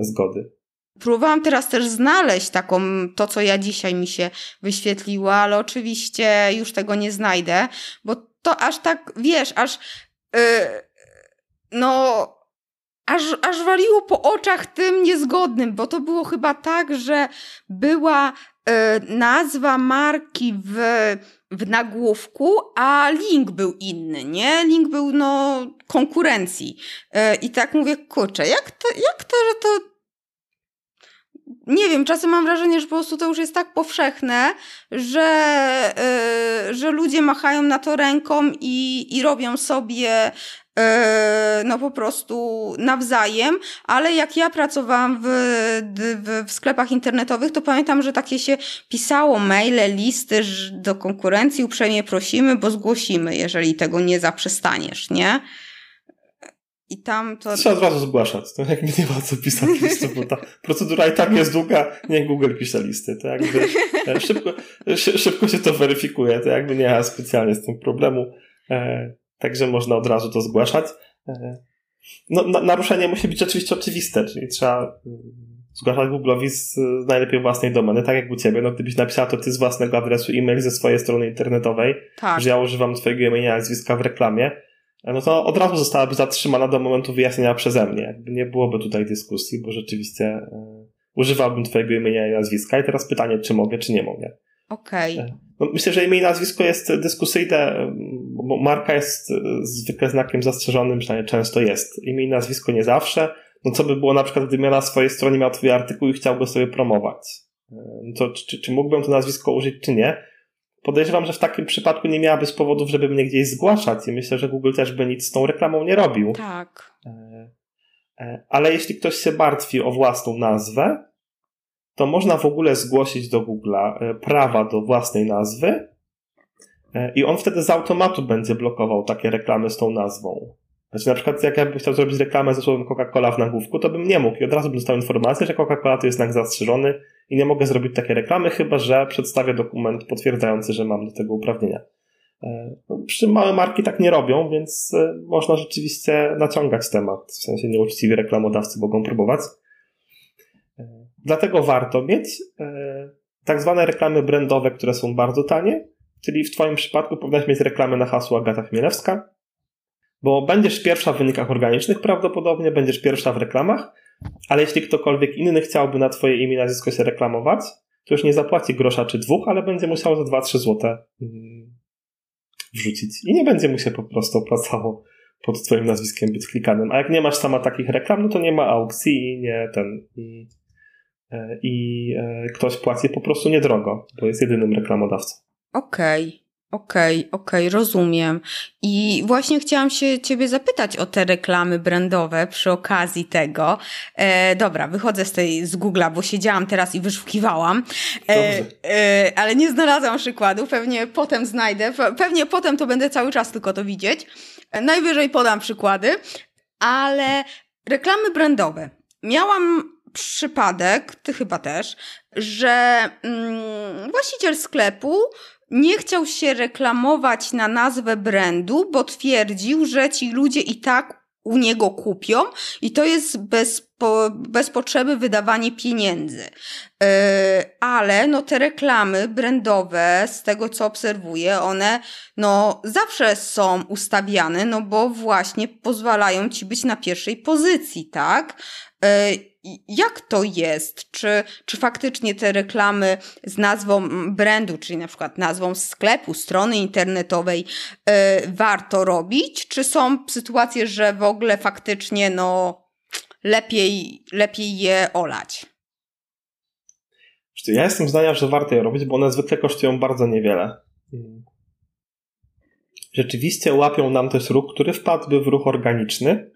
zgody. Próbowałam teraz też znaleźć taką, to co ja dzisiaj mi się wyświetliło, ale oczywiście już tego nie znajdę, bo to aż tak, wiesz, aż yy, no aż, aż waliło po oczach tym niezgodnym, bo to było chyba tak, że była nazwa marki w, w nagłówku, a link był inny, nie? Link był, no, konkurencji. Yy, I tak mówię, kurczę, jak to, jak to, że to nie wiem, czasem mam wrażenie, że po prostu to już jest tak powszechne, że, yy, że ludzie machają na to ręką i, i robią sobie E, no po prostu nawzajem, ale jak ja pracowałam w, w, w, sklepach internetowych, to pamiętam, że takie się pisało maile, listy do konkurencji, uprzejmie prosimy, bo zgłosimy, jeżeli tego nie zaprzestaniesz, nie? I tam to... Trzeba od razu zgłaszać, to jakby nie ma co pisać listy, bo ta procedura i tak jest długa, nie Google pisze listy, to jakby e, szybko, szybko się to weryfikuje, to jakby nie ma specjalnie z tym problemu. E, Także można od razu to zgłaszać. E, no, naruszenie musi być oczywiście oczywiste, czyli trzeba mm, zgłaszać Google'owi z, z najlepiej własnej domeny, tak jak u ciebie. No, gdybyś napisała to ty z własnego adresu e-mail ze swojej strony internetowej, tak. że ja używam twojego imienia i nazwiska w reklamie, e, no to od razu zostałaby zatrzymana do momentu wyjaśnienia przeze mnie. Jakby nie byłoby tutaj dyskusji, bo rzeczywiście e, używałbym twojego imienia i nazwiska i teraz pytanie, czy mogę, czy nie mogę. Okej. Okay. E, no, myślę, że imię i nazwisko jest dyskusyjne, bo marka jest zwykle znakiem zastrzeżonym, przynajmniej często jest. Imię i nazwisko nie zawsze. No co by było na przykład, gdybym ja na swojej stronie miał twój artykuł i chciał go sobie promować? E, no to czy, czy mógłbym to nazwisko użyć, czy nie? Podejrzewam, że w takim przypadku nie miałabyś powodów, żeby mnie gdzieś zgłaszać i myślę, że Google też by nic z tą reklamą nie robił. Tak. E, ale jeśli ktoś się martwi o własną nazwę, to można w ogóle zgłosić do Google'a e, prawa do własnej nazwy e, i on wtedy z automatu będzie blokował takie reklamy z tą nazwą. Znaczy na przykład jak ja bym chciał zrobić reklamę ze słowem Coca-Cola w nagłówku, to bym nie mógł i od razu bym dostał informację, że Coca-Cola to jest znak zastrzeżony i nie mogę zrobić takiej reklamy, chyba że przedstawię dokument potwierdzający, że mam do tego uprawnienia. E, no, przy małe marki tak nie robią, więc można rzeczywiście naciągać temat. W sensie nieuczciwi reklamodawcy mogą próbować. Dlatego warto mieć e, tak zwane reklamy brandowe, które są bardzo tanie, czyli w Twoim przypadku powinnaś mieć reklamę na hasło Agata Chmielewska Bo będziesz pierwsza w wynikach organicznych prawdopodobnie, będziesz pierwsza w reklamach, ale jeśli ktokolwiek inny chciałby na twoje imię i nazwisko się reklamować, to już nie zapłaci grosza czy dwóch, ale będzie musiał za 2-3 złote mm, wrzucić. I nie będzie mu się po prostu opłacało pod twoim nazwiskiem być klikanym. A jak nie masz sama takich reklam, no to nie ma aukcji i nie ten... I, i e, ktoś płaci po prostu niedrogo, bo jest jedynym reklamodawcą. Okej. Okay. Okej, okay, okej, okay, rozumiem. I właśnie chciałam się ciebie zapytać o te reklamy brandowe przy okazji tego. E, dobra, wychodzę z tej z Google'a, bo siedziałam teraz i wyszukiwałam, e, e, ale nie znalazłam przykładu. Pewnie potem znajdę, pewnie potem to będę cały czas tylko to widzieć. E, najwyżej podam przykłady, ale reklamy brandowe. Miałam przypadek, ty chyba też, że mm, właściciel sklepu nie chciał się reklamować na nazwę brandu, bo twierdził, że ci ludzie i tak u niego kupią i to jest bez, po, bez potrzeby wydawanie pieniędzy. Yy, ale no te reklamy brandowe, z tego co obserwuję, one no zawsze są ustawiane, no bo właśnie pozwalają ci być na pierwszej pozycji, tak? Yy, jak to jest? Czy, czy faktycznie te reklamy z nazwą brandu, czyli na przykład nazwą sklepu, strony internetowej, yy, warto robić? Czy są sytuacje, że w ogóle faktycznie no, lepiej, lepiej je olać? Ja jestem zdania, że warto je robić, bo one zwykle kosztują bardzo niewiele. Rzeczywiście łapią nam też ruch, który wpadłby w ruch organiczny,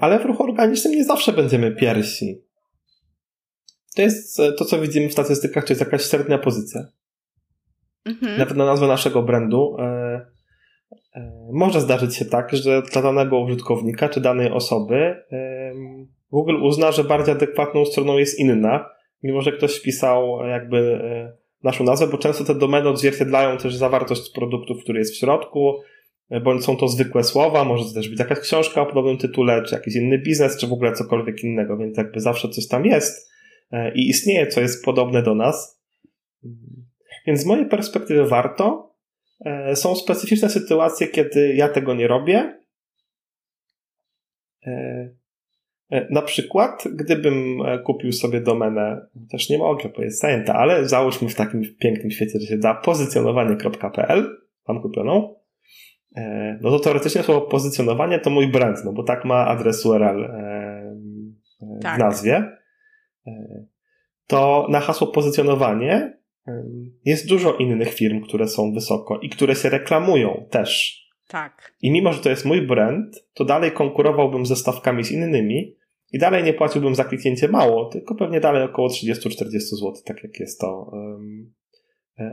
ale w ruchu organicznym nie zawsze będziemy pierwsi. To jest e, to, co widzimy w statystykach, to jest jakaś średnia pozycja. Mhm. Nawet na nazwę naszego brandu e, e, może zdarzyć się tak, że dla danego użytkownika czy danej osoby e, Google uzna, że bardziej adekwatną stroną jest inna, mimo że ktoś wpisał jakby e, naszą nazwę, bo często te domeny odzwierciedlają też zawartość produktów, który jest w środku, bądź są to zwykłe słowa, może to też być jakaś książka o podobnym tytule, czy jakiś inny biznes, czy w ogóle cokolwiek innego, więc jakby zawsze coś tam jest e, i istnieje, co jest podobne do nas. Więc z mojej perspektywy warto. E, są specyficzne sytuacje, kiedy ja tego nie robię. E, na przykład, gdybym kupił sobie domenę, też nie mogę, jest zajęta, ale załóżmy w takim pięknym świecie, że się da pozycjonowanie.pl, mam kupioną, E, no to teoretycznie słowo pozycjonowanie to mój brand, no bo tak ma adres URL e, e, tak. w nazwie. To na hasło pozycjonowanie jest dużo innych firm, które są wysoko i które się reklamują też. Tak. I mimo, że to jest mój brand, to dalej konkurowałbym ze stawkami z innymi i dalej nie płaciłbym za kliknięcie mało, tylko pewnie dalej około 30-40 zł, tak jak jest to um,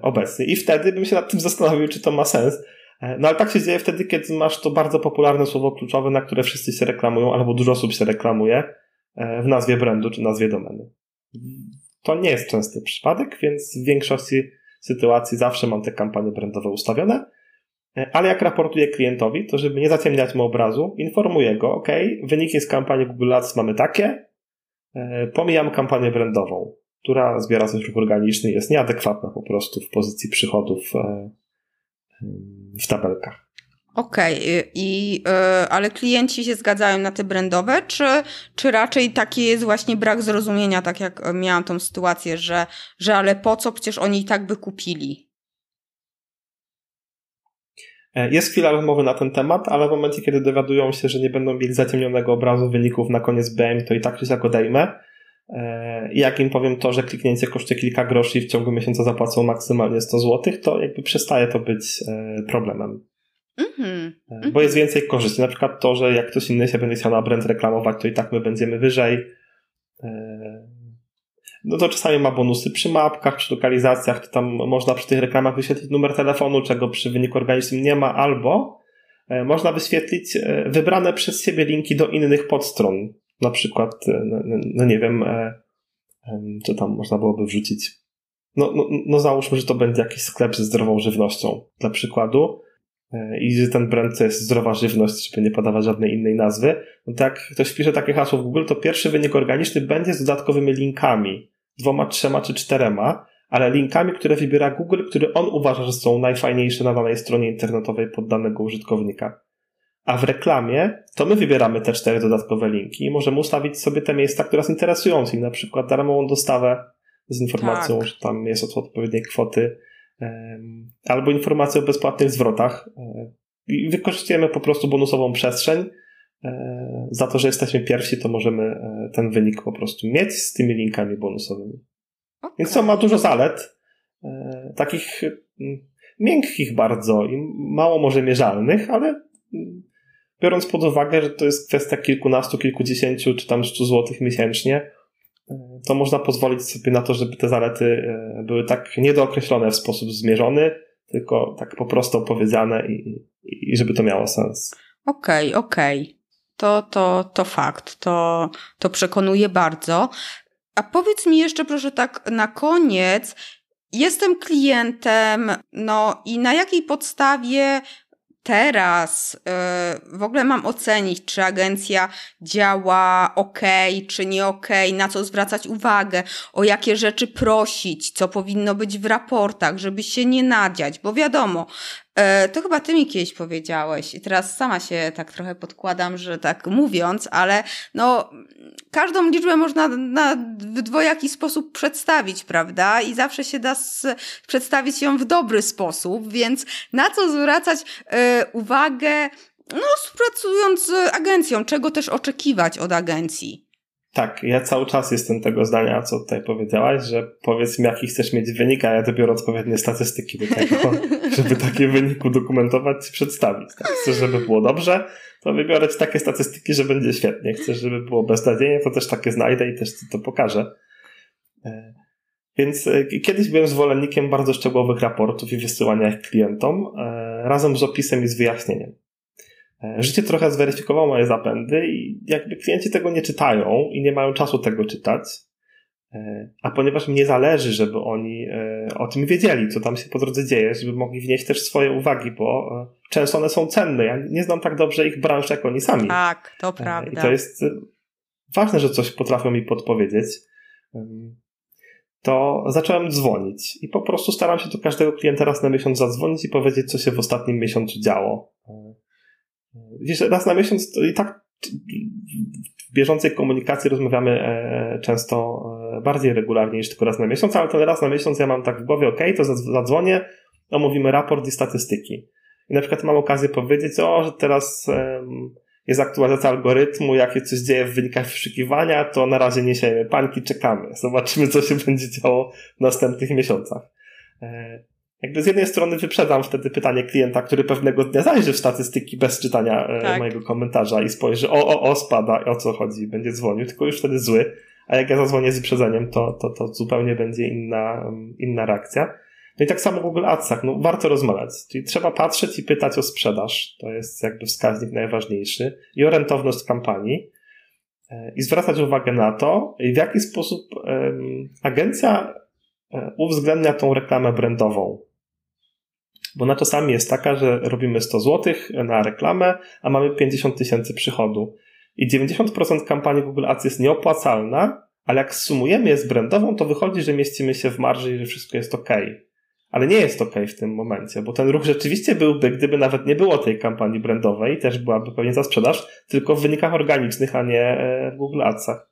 obecnie. I wtedy bym się nad tym zastanowił, czy to ma sens, E, no ale tak się dzieje wtedy, kiedy masz to bardzo popularne słowo kluczowe, na które wszyscy się reklamują, albo dużo osób się reklamuje e, w nazwie brandu czy nazwie domeny. To nie jest częsty przypadek, więc w większości sytuacji zawsze mam te kampanie brandowe ustawione, e, ale jak raportuję klientowi, to żeby nie zaciemniać mu obrazu, informuję go, ok, wyniki z kampanii Google Ads mamy takie, pomijam kampanię brandową, która zbiera ruch organiczny, jest nieadekwatna po prostu w pozycji przychodów w tabelkach. Okej, okay. I, yy, ale klienci się zgadzają na te brandowe, czy, czy raczej taki jest właśnie brak zrozumienia, tak jak miałam tą sytuację, że, że ale po co, przecież oni i tak by kupili? E, jest chwila rozmowy na ten temat, ale w momencie, kiedy dowiadują się, że nie będą mieli zaciemnionego obrazu wyników na koniec BM, to i tak się odejmę. I jak im powiem to, że kliknięcie kosztuje kilka groszy i w ciągu miesiąca zapłacą maksymalnie 100 zł, to jakby przestaje to być e, problemem. Mm-hmm. Bo jest więcej korzyści. Na przykład to, że jak ktoś inny się będzie chciał na brand reklamować, to i tak my będziemy wyżej. No to czasami ma bonusy przy mapkach, przy lokalizacjach, to tam można przy tych reklamach wyświetlić numer telefonu, czego przy wyniku organicznym nie ma, albo można wyświetlić wybrane przez siebie linki do innych podstron na przykład, e, no, no, no nie wiem, e, co tam można byłoby wrzucić. No, no, no załóżmy, że to będzie jakiś sklep ze zdrową żywnością, dla przykładu, e, i że ten brand to jest zdrowa żywność, żeby nie podawać żadnej innej nazwy, no to jak ktoś wpisze takie hasło w Google, to pierwszy wynik organiczny będzie z dodatkowymi linkami, dwoma, trzema czy czterema, ale linkami, które wybiera Google, które on uważa, że są najfajniejsze na danej stronie internetowej pod danego użytkownika. A w reklamie to my wybieramy te cztery dodatkowe linki i możemy ustawić sobie te miejsca, które nas interesują, czyli na przykład darmową dostawę z informacją, tak. że tam jest od odpowiedniej kwoty, albo informację o bezpłatnych zwrotach. E, I wykorzystujemy po prostu bonusową przestrzeń. E, za to, że jesteśmy pierwsi, to możemy e, ten wynik po prostu mieć z tymi linkami bonusowymi. Okay. Więc to ma dużo zalet, takich mm, miękkich bardzo i mało może mierzalnych, ale mm, biorąc pod uwagę, że to jest kwestia kilkunastu, kilkudziesięciu czy tam stu złotych miesięcznie, to można pozwolić sobie na to, żeby te zalety e, były tak niedookreślone w sposób zmierzony, tylko tak po prostu opowiedziane i, i żeby to miało sens. Okej, okay, okej. Okay. To, to, to fakt, to, to przekonuje bardzo. A powiedz mi jeszcze proszę tak na koniec, jestem klientem, no i na jakiej podstawie teraz yy, w ogóle mam ocenić, czy agencja działa ok, czy nie ok, na co zwracać uwagę, o jakie rzeczy prosić, co powinno być w raportach, żeby się nie nadziać, bo wiadomo, to chyba ty mi kiedyś powiedziałeś i teraz sama się tak trochę podkładam, że tak mówiąc, ale no każdą liczbę można na, dwojaki sposób przedstawić, prawda? I zawsze się da przedstawić ją w dobry sposób, więc na co zwracać y, uwagę, no współpracując z agencją, czego też oczekiwać od agencji? Tak, ja cały czas jestem tego zdania, co tutaj powiedziałaś, że powiedz mi, jaki chcesz mieć wynik, a ja dobiorę odpowiednie statystyki do tego, [LAUGHS] żeby takie wyniki udokumentować i przedstawić. Tak? Chcesz, żeby było dobrze, to wybiorę ci takie statystyki, że będzie świetnie. Chcesz, żeby było beznadziejnie, to też takie znajdę i też ci to pokażę. E, więc e, kiedyś byłem zwolennikiem bardzo szczegółowych raportów i wysyłania ich klientom, e, razem z opisem i z wyjaśnieniem. E, życie trochę zweryfikowało moje zapędy i jakby klienci tego nie czytają i nie mają czasu tego czytać. E, a ponieważ mnie zależy, żeby oni e, o tym wiedzieli, co tam się po drodze dzieje, żeby mogli wnieść też swoje uwagi, bo często one są cenne. Ja nie znam tak dobrze ich branż, jak oni sami. Tak, to prawda. I to jest ważne, że coś potrafią mi podpowiedzieć. To zacząłem dzwonić i po prostu staram się do każdego klienta raz na miesiąc zadzwonić i powiedzieć, co się w ostatnim miesiącu działo Wiesz, raz na miesiąc to i tak w bieżącej komunikacji rozmawiamy e, często e, bardziej regularnie niż tylko raz na miesiąc, ale ten raz na miesiąc ja mam tak w głowie, ok, to zadzwonię, omówimy raport i statystyki. I na przykład mam okazję powiedzieć, o, że teraz jest aktualizacja algorytmu, jakie coś dzieje w wynikach wyszukiwania, to na razie nie siejemy pańki, czekamy. Zobaczymy, co się [LAUGHS] będzie działo w następnych miesiącach. Jakby z jednej strony wyprzedam wtedy pytanie klienta, który pewnego dnia zajrzy w statystyki bez czytania e, tak. mojego komentarza i spojrzy, o, o, o, spada, o co chodzi, będzie dzwonił, tylko już wtedy zły. A jak ja zadzwonię z wyprzedzeniem, to, to, to zupełnie będzie inna, inna reakcja. No i tak samo w Google Adsach, no warto rozmawiać. Czyli trzeba patrzeć i pytać o sprzedaż. To jest jakby wskaźnik najważniejszy. I o rentowność kampanii. E, I zwracać uwagę na to, w jaki sposób um, agencja e, uwzględnia tą reklamę brandową bo na czasami jest taka, że robimy 100 zł na reklamę, a mamy 50 tysięcy przychodu. I 90% kampanii Google Ads jest nieopłacalna, ale jak sumujemy je z brandową, to wychodzi, że mieścimy się w marży i że wszystko jest ok. Ale nie jest ok w tym momencie, bo ten ruch rzeczywiście byłby, gdyby nawet nie było tej kampanii brandowej, też byłaby pewnie za sprzedaż, tylko w wynikach organicznych, a nie e, w Google Adsach.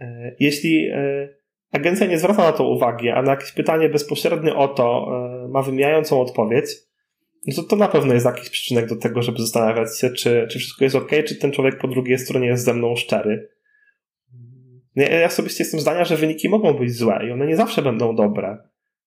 E, jeśli e, agencja nie zwraca na to uwagi, a na jakieś pytanie bezpośrednie o to e, ma wymijającą odpowiedź, no to to na pewno jest jakiś przyczynek do tego, żeby zastanawiać się, czy, czy wszystko jest ok, czy ten człowiek po drugiej stronie jest ze mną szczery. Ja, ja osobiście jestem zdania, że wyniki mogą być złe i one nie zawsze będą dobre.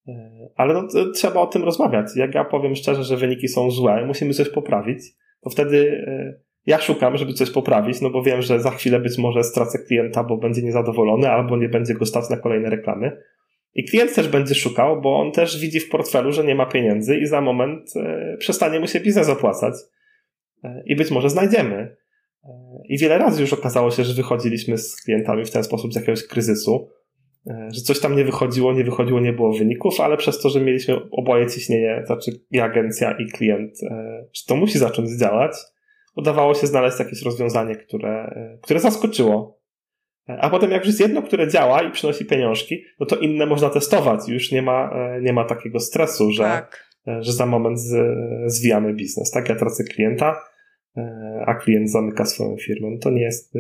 E, ale no, trzeba o tym rozmawiać. Jak ja powiem szczerze, że wyniki są złe, musimy coś poprawić, to wtedy e, ja szukam, żeby coś poprawić, no bo wiem, że za chwilę być może stracę klienta, bo będzie niezadowolony, albo nie będzie go stać na kolejne reklamy. I klient też będzie szukał, bo on też widzi w portfelu, że nie ma pieniędzy i za moment e, przestanie mu się biznes opłacać. E, I być może znajdziemy. E, I wiele razy już okazało się, że wychodziliśmy z klientami w ten sposób z jakiegoś kryzysu, że coś tam nie wychodziło, nie wychodziło, nie było wyników, ale przez to, że mieliśmy oboje ciśnienie, znaczy i agencja, i klient, że to musi zacząć działać, udawało się znaleźć jakieś rozwiązanie, które, które zaskoczyło. A potem jak już jest jedno, które działa i przynosi pieniążki, no to inne można testować. Już nie ma, nie ma takiego stresu, że, tak. że za moment z, zwijamy biznes. Tak, ja tracę klienta, a klient zamyka swoją firmę. No to nie jest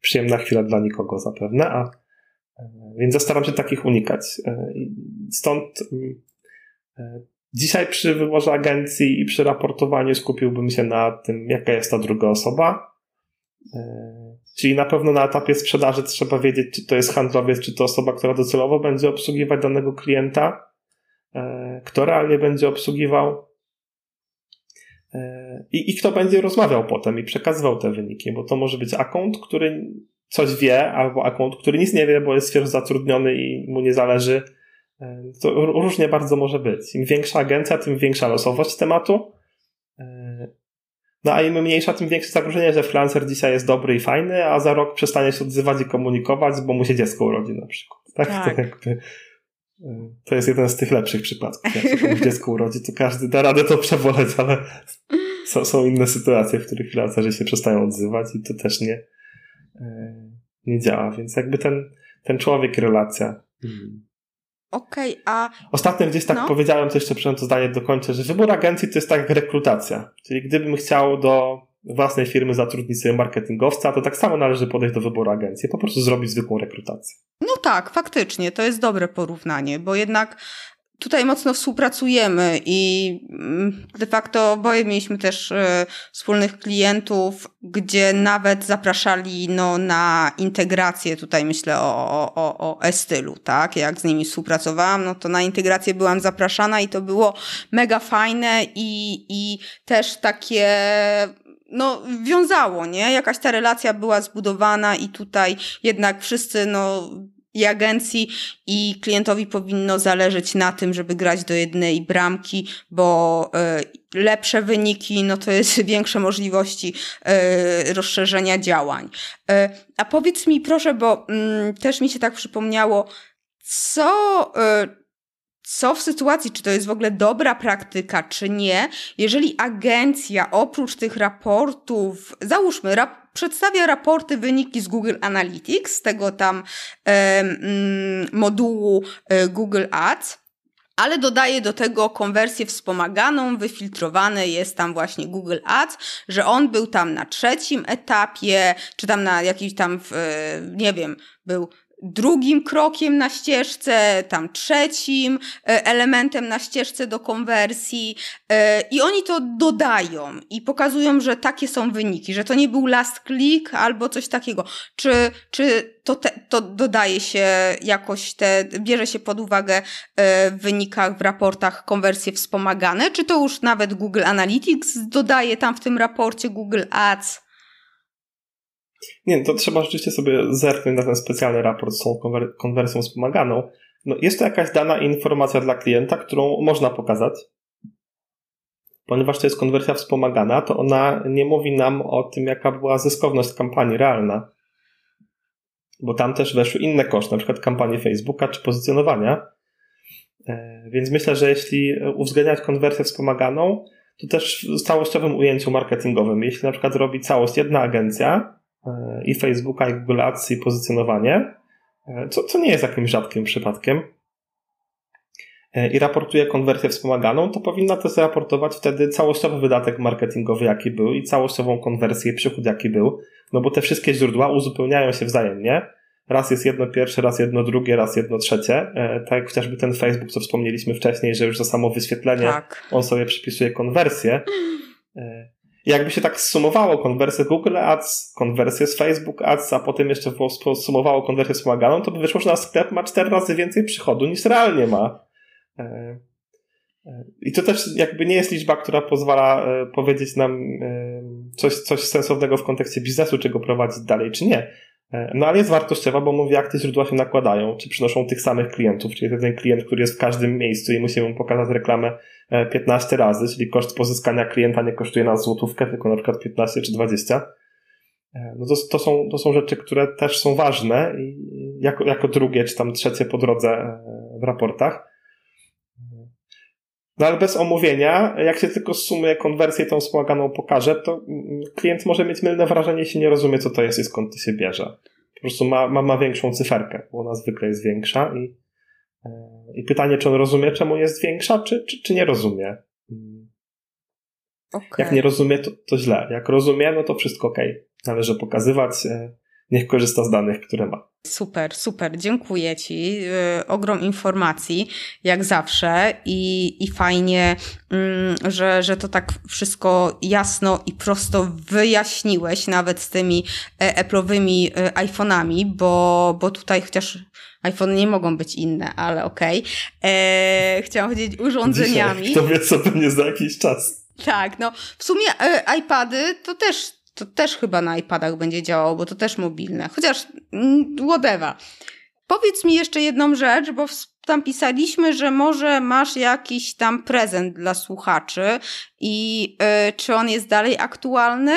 przyjemna chwila dla nikogo zapewne, a więc ja staram się takich unikać. Stąd Dzisiaj przy wyborze agencji i przy raportowaniu skupiłbym się na tym, jaka jest ta druga osoba. E, czyli na pewno na etapie sprzedaży trzeba wiedzieć, czy to jest handlowiec, czy to osoba, która docelowo będzie obsługiwać danego klienta, e, kto realnie będzie obsługiwał e, i, i kto będzie rozmawiał potem i przekazywał te wyniki, bo to może być akont, który coś wie, albo akont, który nic nie wie, bo jest świeżo zatrudniony i mu nie zależy to różnie bardzo może być. Im większa agencja, tym większa losowość tematu. E, no a im mniejsza, tym większe zagrożenie, że freelancer dzisiaj jest dobry i fajny, a za rok przestanie się odzywać i komunikować, bo mu się dziecko urodzi na przykład. Tak? tak. To, jakby, e, to jest jeden z tych lepszych przypadków. Jak się dziecko urodzi, to każdy da radę to przeboleć, ale są, są inne sytuacje, w których freelancerzy się przestają odzywać i to też nie, nie działa. Więc jakby ten, ten człowiek, relacja. Hmm Okej, okay, a. Ostatnio gdzieś tak no. powiedziałem, to jeszcze przynajmniej to zdanie dokończę, że wybór agencji to jest tak jak rekrutacja. Czyli gdybym chciał do własnej firmy zatrudnić sobie marketingowca, to tak samo należy podejść do wyboru agencji, po prostu zrobić zwykłą rekrutację. No tak, faktycznie, to jest dobre porównanie, bo jednak tutaj mocno współpracujemy i mm, de facto oboje mieliśmy też e, wspólnych klientów, gdzie nawet zapraszali no, na integrację, tutaj myślę o, o, o e-stylu, tak? Jak z nimi współpracowałam, no to na integrację byłam zapraszana i to było mega fajne i, i też takie no, wiązało, nie? Jakaś ta relacja była zbudowana i tutaj jednak wszyscy, no, i agencji i klientowi powinno zależeć na tym, żeby grać do jednej bramki, bo y, lepsze wyniki, no to jest [LAUGHS] większe możliwości y, rozszerzenia działań. Y, a powiedz mi proszę, bo mm, też mi się tak przypomniało, co co w sytuacji, czy to jest w ogóle dobra praktyka, czy nie, jeżeli agencja oprócz tych raportów, załóżmy, rap przedstawia raporty, wyniki z Google Analytics, z tego tam e, modułu e, Google Ads, ale dodaje do tego konwersję wspomaganą, wyfiltrowane jest tam właśnie Google Ads, że on był tam na trzecim etapie, czy tam na jakiś tam, w, nie wiem, był drugim krokiem na ścieżce, tam trzecim e, elementem na ścieżce do konwersji e, i oni to dodają i pokazują, że takie są wyniki, że to nie był last click albo coś takiego. Czy, czy to, te, to dodaje się jakoś te, bierze się pod uwagę e, w wynikach, w raportach konwersje wspomagane, czy to już nawet Google Analytics dodaje tam w tym raporcie Google Ads? Nie, to trzeba rzeczywiście sobie zerknąć na ten specjalny raport z tą konwer konwersją wspomaganą. No, jest to jakaś dana informacja dla klienta, którą można pokazać. Ponieważ to jest konwersja wspomagana, to ona nie mówi nam o tym, jaka była zyskowność kampanii realna. Bo tam też weszły inne koszty, na przykład kampanii Facebooka czy pozycjonowania. E, więc myślę, że jeśli uwzględniać konwersję wspomaganą, to też w całościowym ujęciu marketingowym. Jeśli na przykład robi całość jedna agencja, i Facebooka, i Google Ads, i pozycjonowanie, e, co, co nie jest jakimś rzadkim przypadkiem, e, i raportuje konwersję wspomaganą, to powinna też raportować wtedy całościowy wydatek marketingowy, jaki był i całościową konwersję, przychód, jaki był, no bo te wszystkie źródła uzupełniają się wzajemnie. Raz jest jedno pierwsze, raz jedno drugie, raz jedno trzecie. E, tak jak chociażby ten Facebook, co wspomnieliśmy wcześniej, że już za samo wyświetlenie tak. on sobie przypisuje konwersję. Jakby się tak sumowało konwersję Google Ads, konwersję z Facebook Ads, a potem jeszcze sumowało konwersję wspomaganą, to by wyszło, że nasz sklep ma cztery razy więcej przychodu niż realnie ma. E, e, I to też jakby nie jest liczba, która pozwala e, powiedzieć nam coś, coś sensownego w kontekście biznesu, czego prowadzić dalej, czy nie. No ale jest wartościowa, bo mówi, jak te źródła się nakładają, czy przynoszą tych samych klientów, czyli ten klient, który jest w każdym miejscu i musimy mu pokazać reklamę 15 razy, czyli koszt pozyskania klienta nie kosztuje nas złotówkę, tylko na przykład 15 czy 20. No to, to, są, to są rzeczy, które też są ważne i jako, jako drugie czy tam trzecie po drodze w raportach. No ale bez omówienia, jak się tylko sumuje konwersję tą wspomaganą pokaże, to klient może mieć mylne wrażenie, jeśli nie rozumie, co to jest i skąd to się bierze. prostu ma, ma, ma większą cyferkę, bo ona zwykle jest większa i, i pytanie, czy on rozumie, czemu jest większa, czy, czy, czy nie rozumie. Okay. Jak nie rozumie, to, to źle. Jak rozumie, no to wszystko ok. Należy pokazywać, niech korzysta z danych, które ma. Super, super, dziękuję Ci. Yy, ogrom informacji, jak zawsze, i, i fajnie, yy, że, że to tak wszystko jasno i prosto wyjaśniłeś, nawet z tymi e, Apple'owymi e, iPhone'ami, bo, bo tutaj chociaż iPhone nie mogą być inne, ale okej. Okay. E, chciałam powiedzieć urządzeniami. Dzisiaj, kto wie, co będzie za jakiś czas. Tak, no w sumie e, iPady to też to też chyba na iPadach będzie działało, bo to też mobilne. Chociaż mm, whatever. Powiedz mi jeszcze jedną rzecz, bo tam pisaliśmy, że może masz jakiś tam prezent dla słuchaczy i yy, czy on jest dalej aktualny?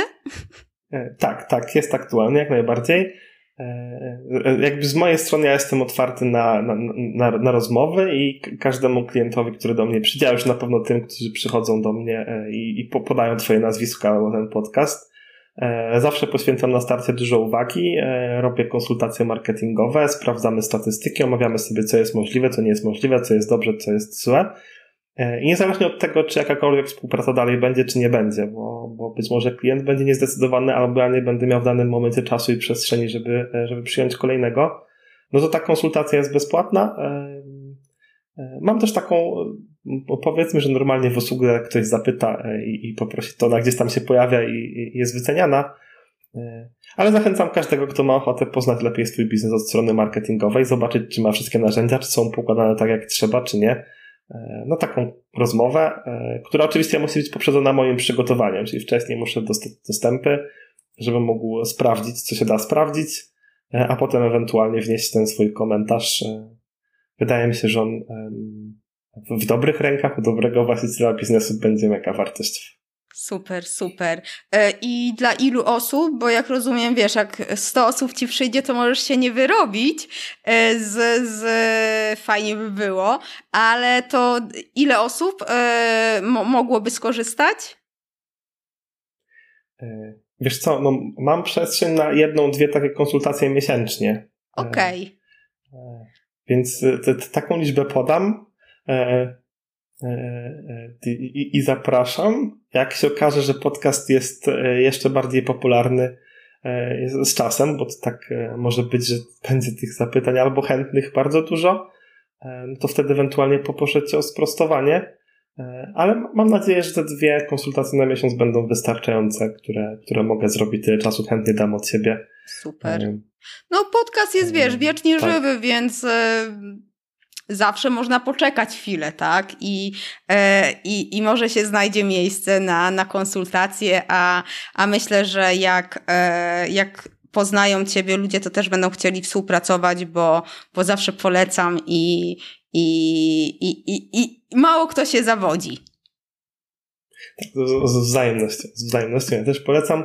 E, tak, tak, jest aktualny jak najbardziej. E, jakby z mojej strony ja jestem otwarty na, na, na, na rozmowy i każdemu klientowi, który do mnie przyjdzie, już na pewno tym, którzy przychodzą do mnie i, i podają twoje nazwisko na ten podcast, E, zawsze poświęcam na starcie dużo uwagi, e, robię konsultacje marketingowe, sprawdzamy statystyki, omawiamy sobie, co jest możliwe, co nie jest możliwe, co jest dobrze, co jest złe. E, I niezależnie od tego, czy jakakolwiek współpraca dalej będzie, czy nie będzie, bo, bo być może klient będzie niezdecydowany, albo ja nie będę miał w danym momencie czasu i przestrzeni, żeby, żeby przyjąć kolejnego, no to ta konsultacja jest bezpłatna. Mam też taką bo powiedzmy, że normalnie w jak ktoś zapyta e, i, i poprosi, to ona gdzieś tam się pojawia i, i jest wyceniana. E, ale zachęcam każdego, kto ma ochotę poznać lepiej swój biznes od strony marketingowej, zobaczyć, czy ma wszystkie narzędzia, czy są pokładane tak, jak trzeba, czy nie. E, no taką rozmowę, która oczywiście musi być poprzedzona moim przygotowaniem, czyli wcześniej muszę dostać dostępy, żebym mógł sprawdzić, co się da sprawdzić, a potem ewentualnie wnieść ten swój komentarz. Wydaje mi się, że on w dobrych rękach u dobrego właściciela biznesu będzie mega wartość. Super, super. E, I dla ilu osób, bo jak rozumiem, wiesz, jak 100 osób ci przyjdzie, to możesz się nie wyrobić, e, z, z fajnie by było, ale to ile osób e, mogłoby skorzystać? Wiesz co, no, mam przestrzeń na jedną, dwie takie konsultacje miesięcznie. Okej. Okay. Więc taką liczbę podam. E, e, e, I, zapraszam. Jak się okaże, że podcast jest jeszcze bardziej popularny z czasem, bo to tak może być, że będzie tych zapytań albo chętnych bardzo dużo, to wtedy ewentualnie poproszę Cię o sprostowanie. Ale mam nadzieję, że te dwie konsultacje na miesiąc będą wystarczające, które, które mogę zrobić tyle czasu, chętnie dam od siebie. Super. No, podcast jest, wiesz, wiecznie tak. żywy, więc zawsze można poczekać chwilę, tak? I, e, i, i może się znajdzie miejsce na, na konsultacje, a, a myślę, że jak, e, jak poznają Ciebie ludzie, to też będą chcieli współpracować, bo, bo zawsze polecam i, i, i, i, i mało kto się zawodzi. Z wzajemnością. Z wzajemnością. Ja też polecam.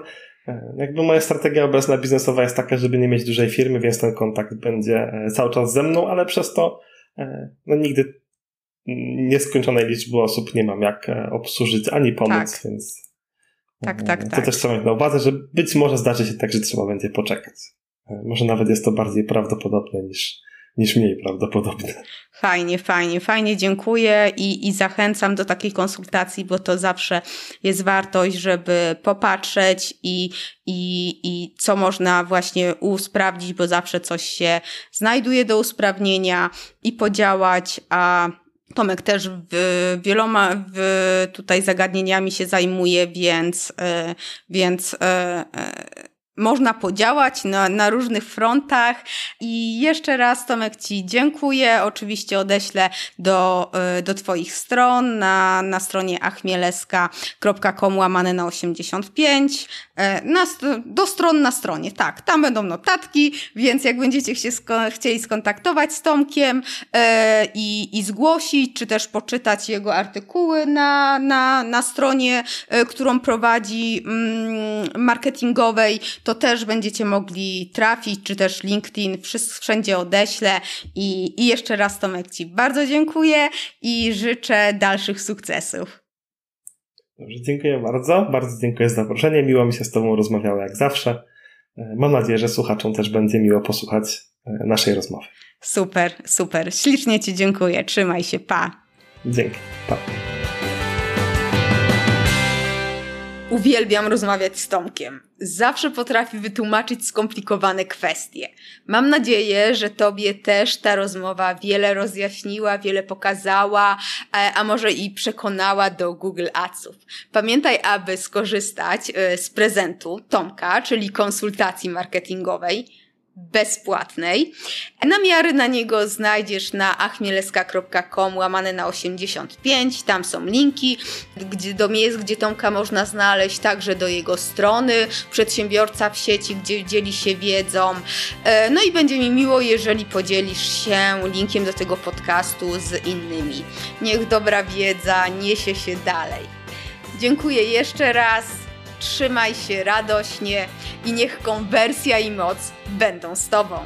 E, jakby moja strategia obecna biznesowa jest taka, żeby nie mieć dużej firmy, więc ten kontakt będzie cały czas ze mną, ale przez to no nigdy nieskończonej liczby osób nie mam jak e, obsłużyć ani pomóc, tak. więc tak, e, tak, to tak. też trzeba mieć na uwadze, że być może zdarzy się tak, że trzeba będzie poczekać. Może nawet jest to bardziej prawdopodobne niż, niż mniej prawdopodobne. Fajnie, fajnie, fajnie, dziękuję i, i zachęcam do takiej konsultacji, bo to zawsze jest wartość, żeby popatrzeć i, i, i co można właśnie usprawnić, bo zawsze coś się znajduje do usprawnienia i podziałać, a Tomek też w, wieloma w, tutaj zagadnieniami się zajmuje, więc, e, więc e, e, można podziałać na, na różnych frontach. I jeszcze raz, Tomek, Ci dziękuję. Oczywiście odeślę do, y, do Twoich stron na, na stronie achmieleska.com łamane na 85. E, na, do stron na stronie, tak. Tam będą notatki, więc jak będziecie się sko chcieli skontaktować z Tomkiem e, i, i zgłosić, czy też poczytać jego artykuły na, na, na stronie, którą prowadzi mm, marketingowej, to też będziecie mogli trafić, czy też LinkedIn, wszędzie odeślę. I, i jeszcze raz Tomek Ci bardzo dziękuję i życzę dalszych sukcesów. Dobrze, dziękuję bardzo. Bardzo dziękuję za zaproszenie. Miło mi się z Tobą rozmawiało jak zawsze. Mam nadzieję, że słuchaczom też będzie miło posłuchać naszej rozmowy. Super, super. Ślicznie Ci dziękuję. Trzymaj się. Pa. Dzięki. Pa. Uwielbiam rozmawiać z Tomkiem. Zawsze potrafi wytłumaczyć skomplikowane kwestie. Mam nadzieję, że Tobie też ta rozmowa wiele rozjaśniła, wiele pokazała, e, a może i przekonała do Google Adsów. Pamiętaj, aby skorzystać e, z prezentu Tomka, czyli konsultacji marketingowej bezpłatnej. Namiary na niego znajdziesz na achmieleska.com łamane na 85. Tam są linki gdzie, do miejsc, gdzie Tomka można znaleźć, także do jego strony Przedsiębiorca w sieci, gdzie dzieli się wiedzą. E, no i będzie mi miło, jeżeli podzielisz się linkiem do tego podcastu z innymi. Niech dobra wiedza niesie się dalej. Dziękuję jeszcze raz trzymaj się radośnie i niech konwersja i moc będą z Tobą.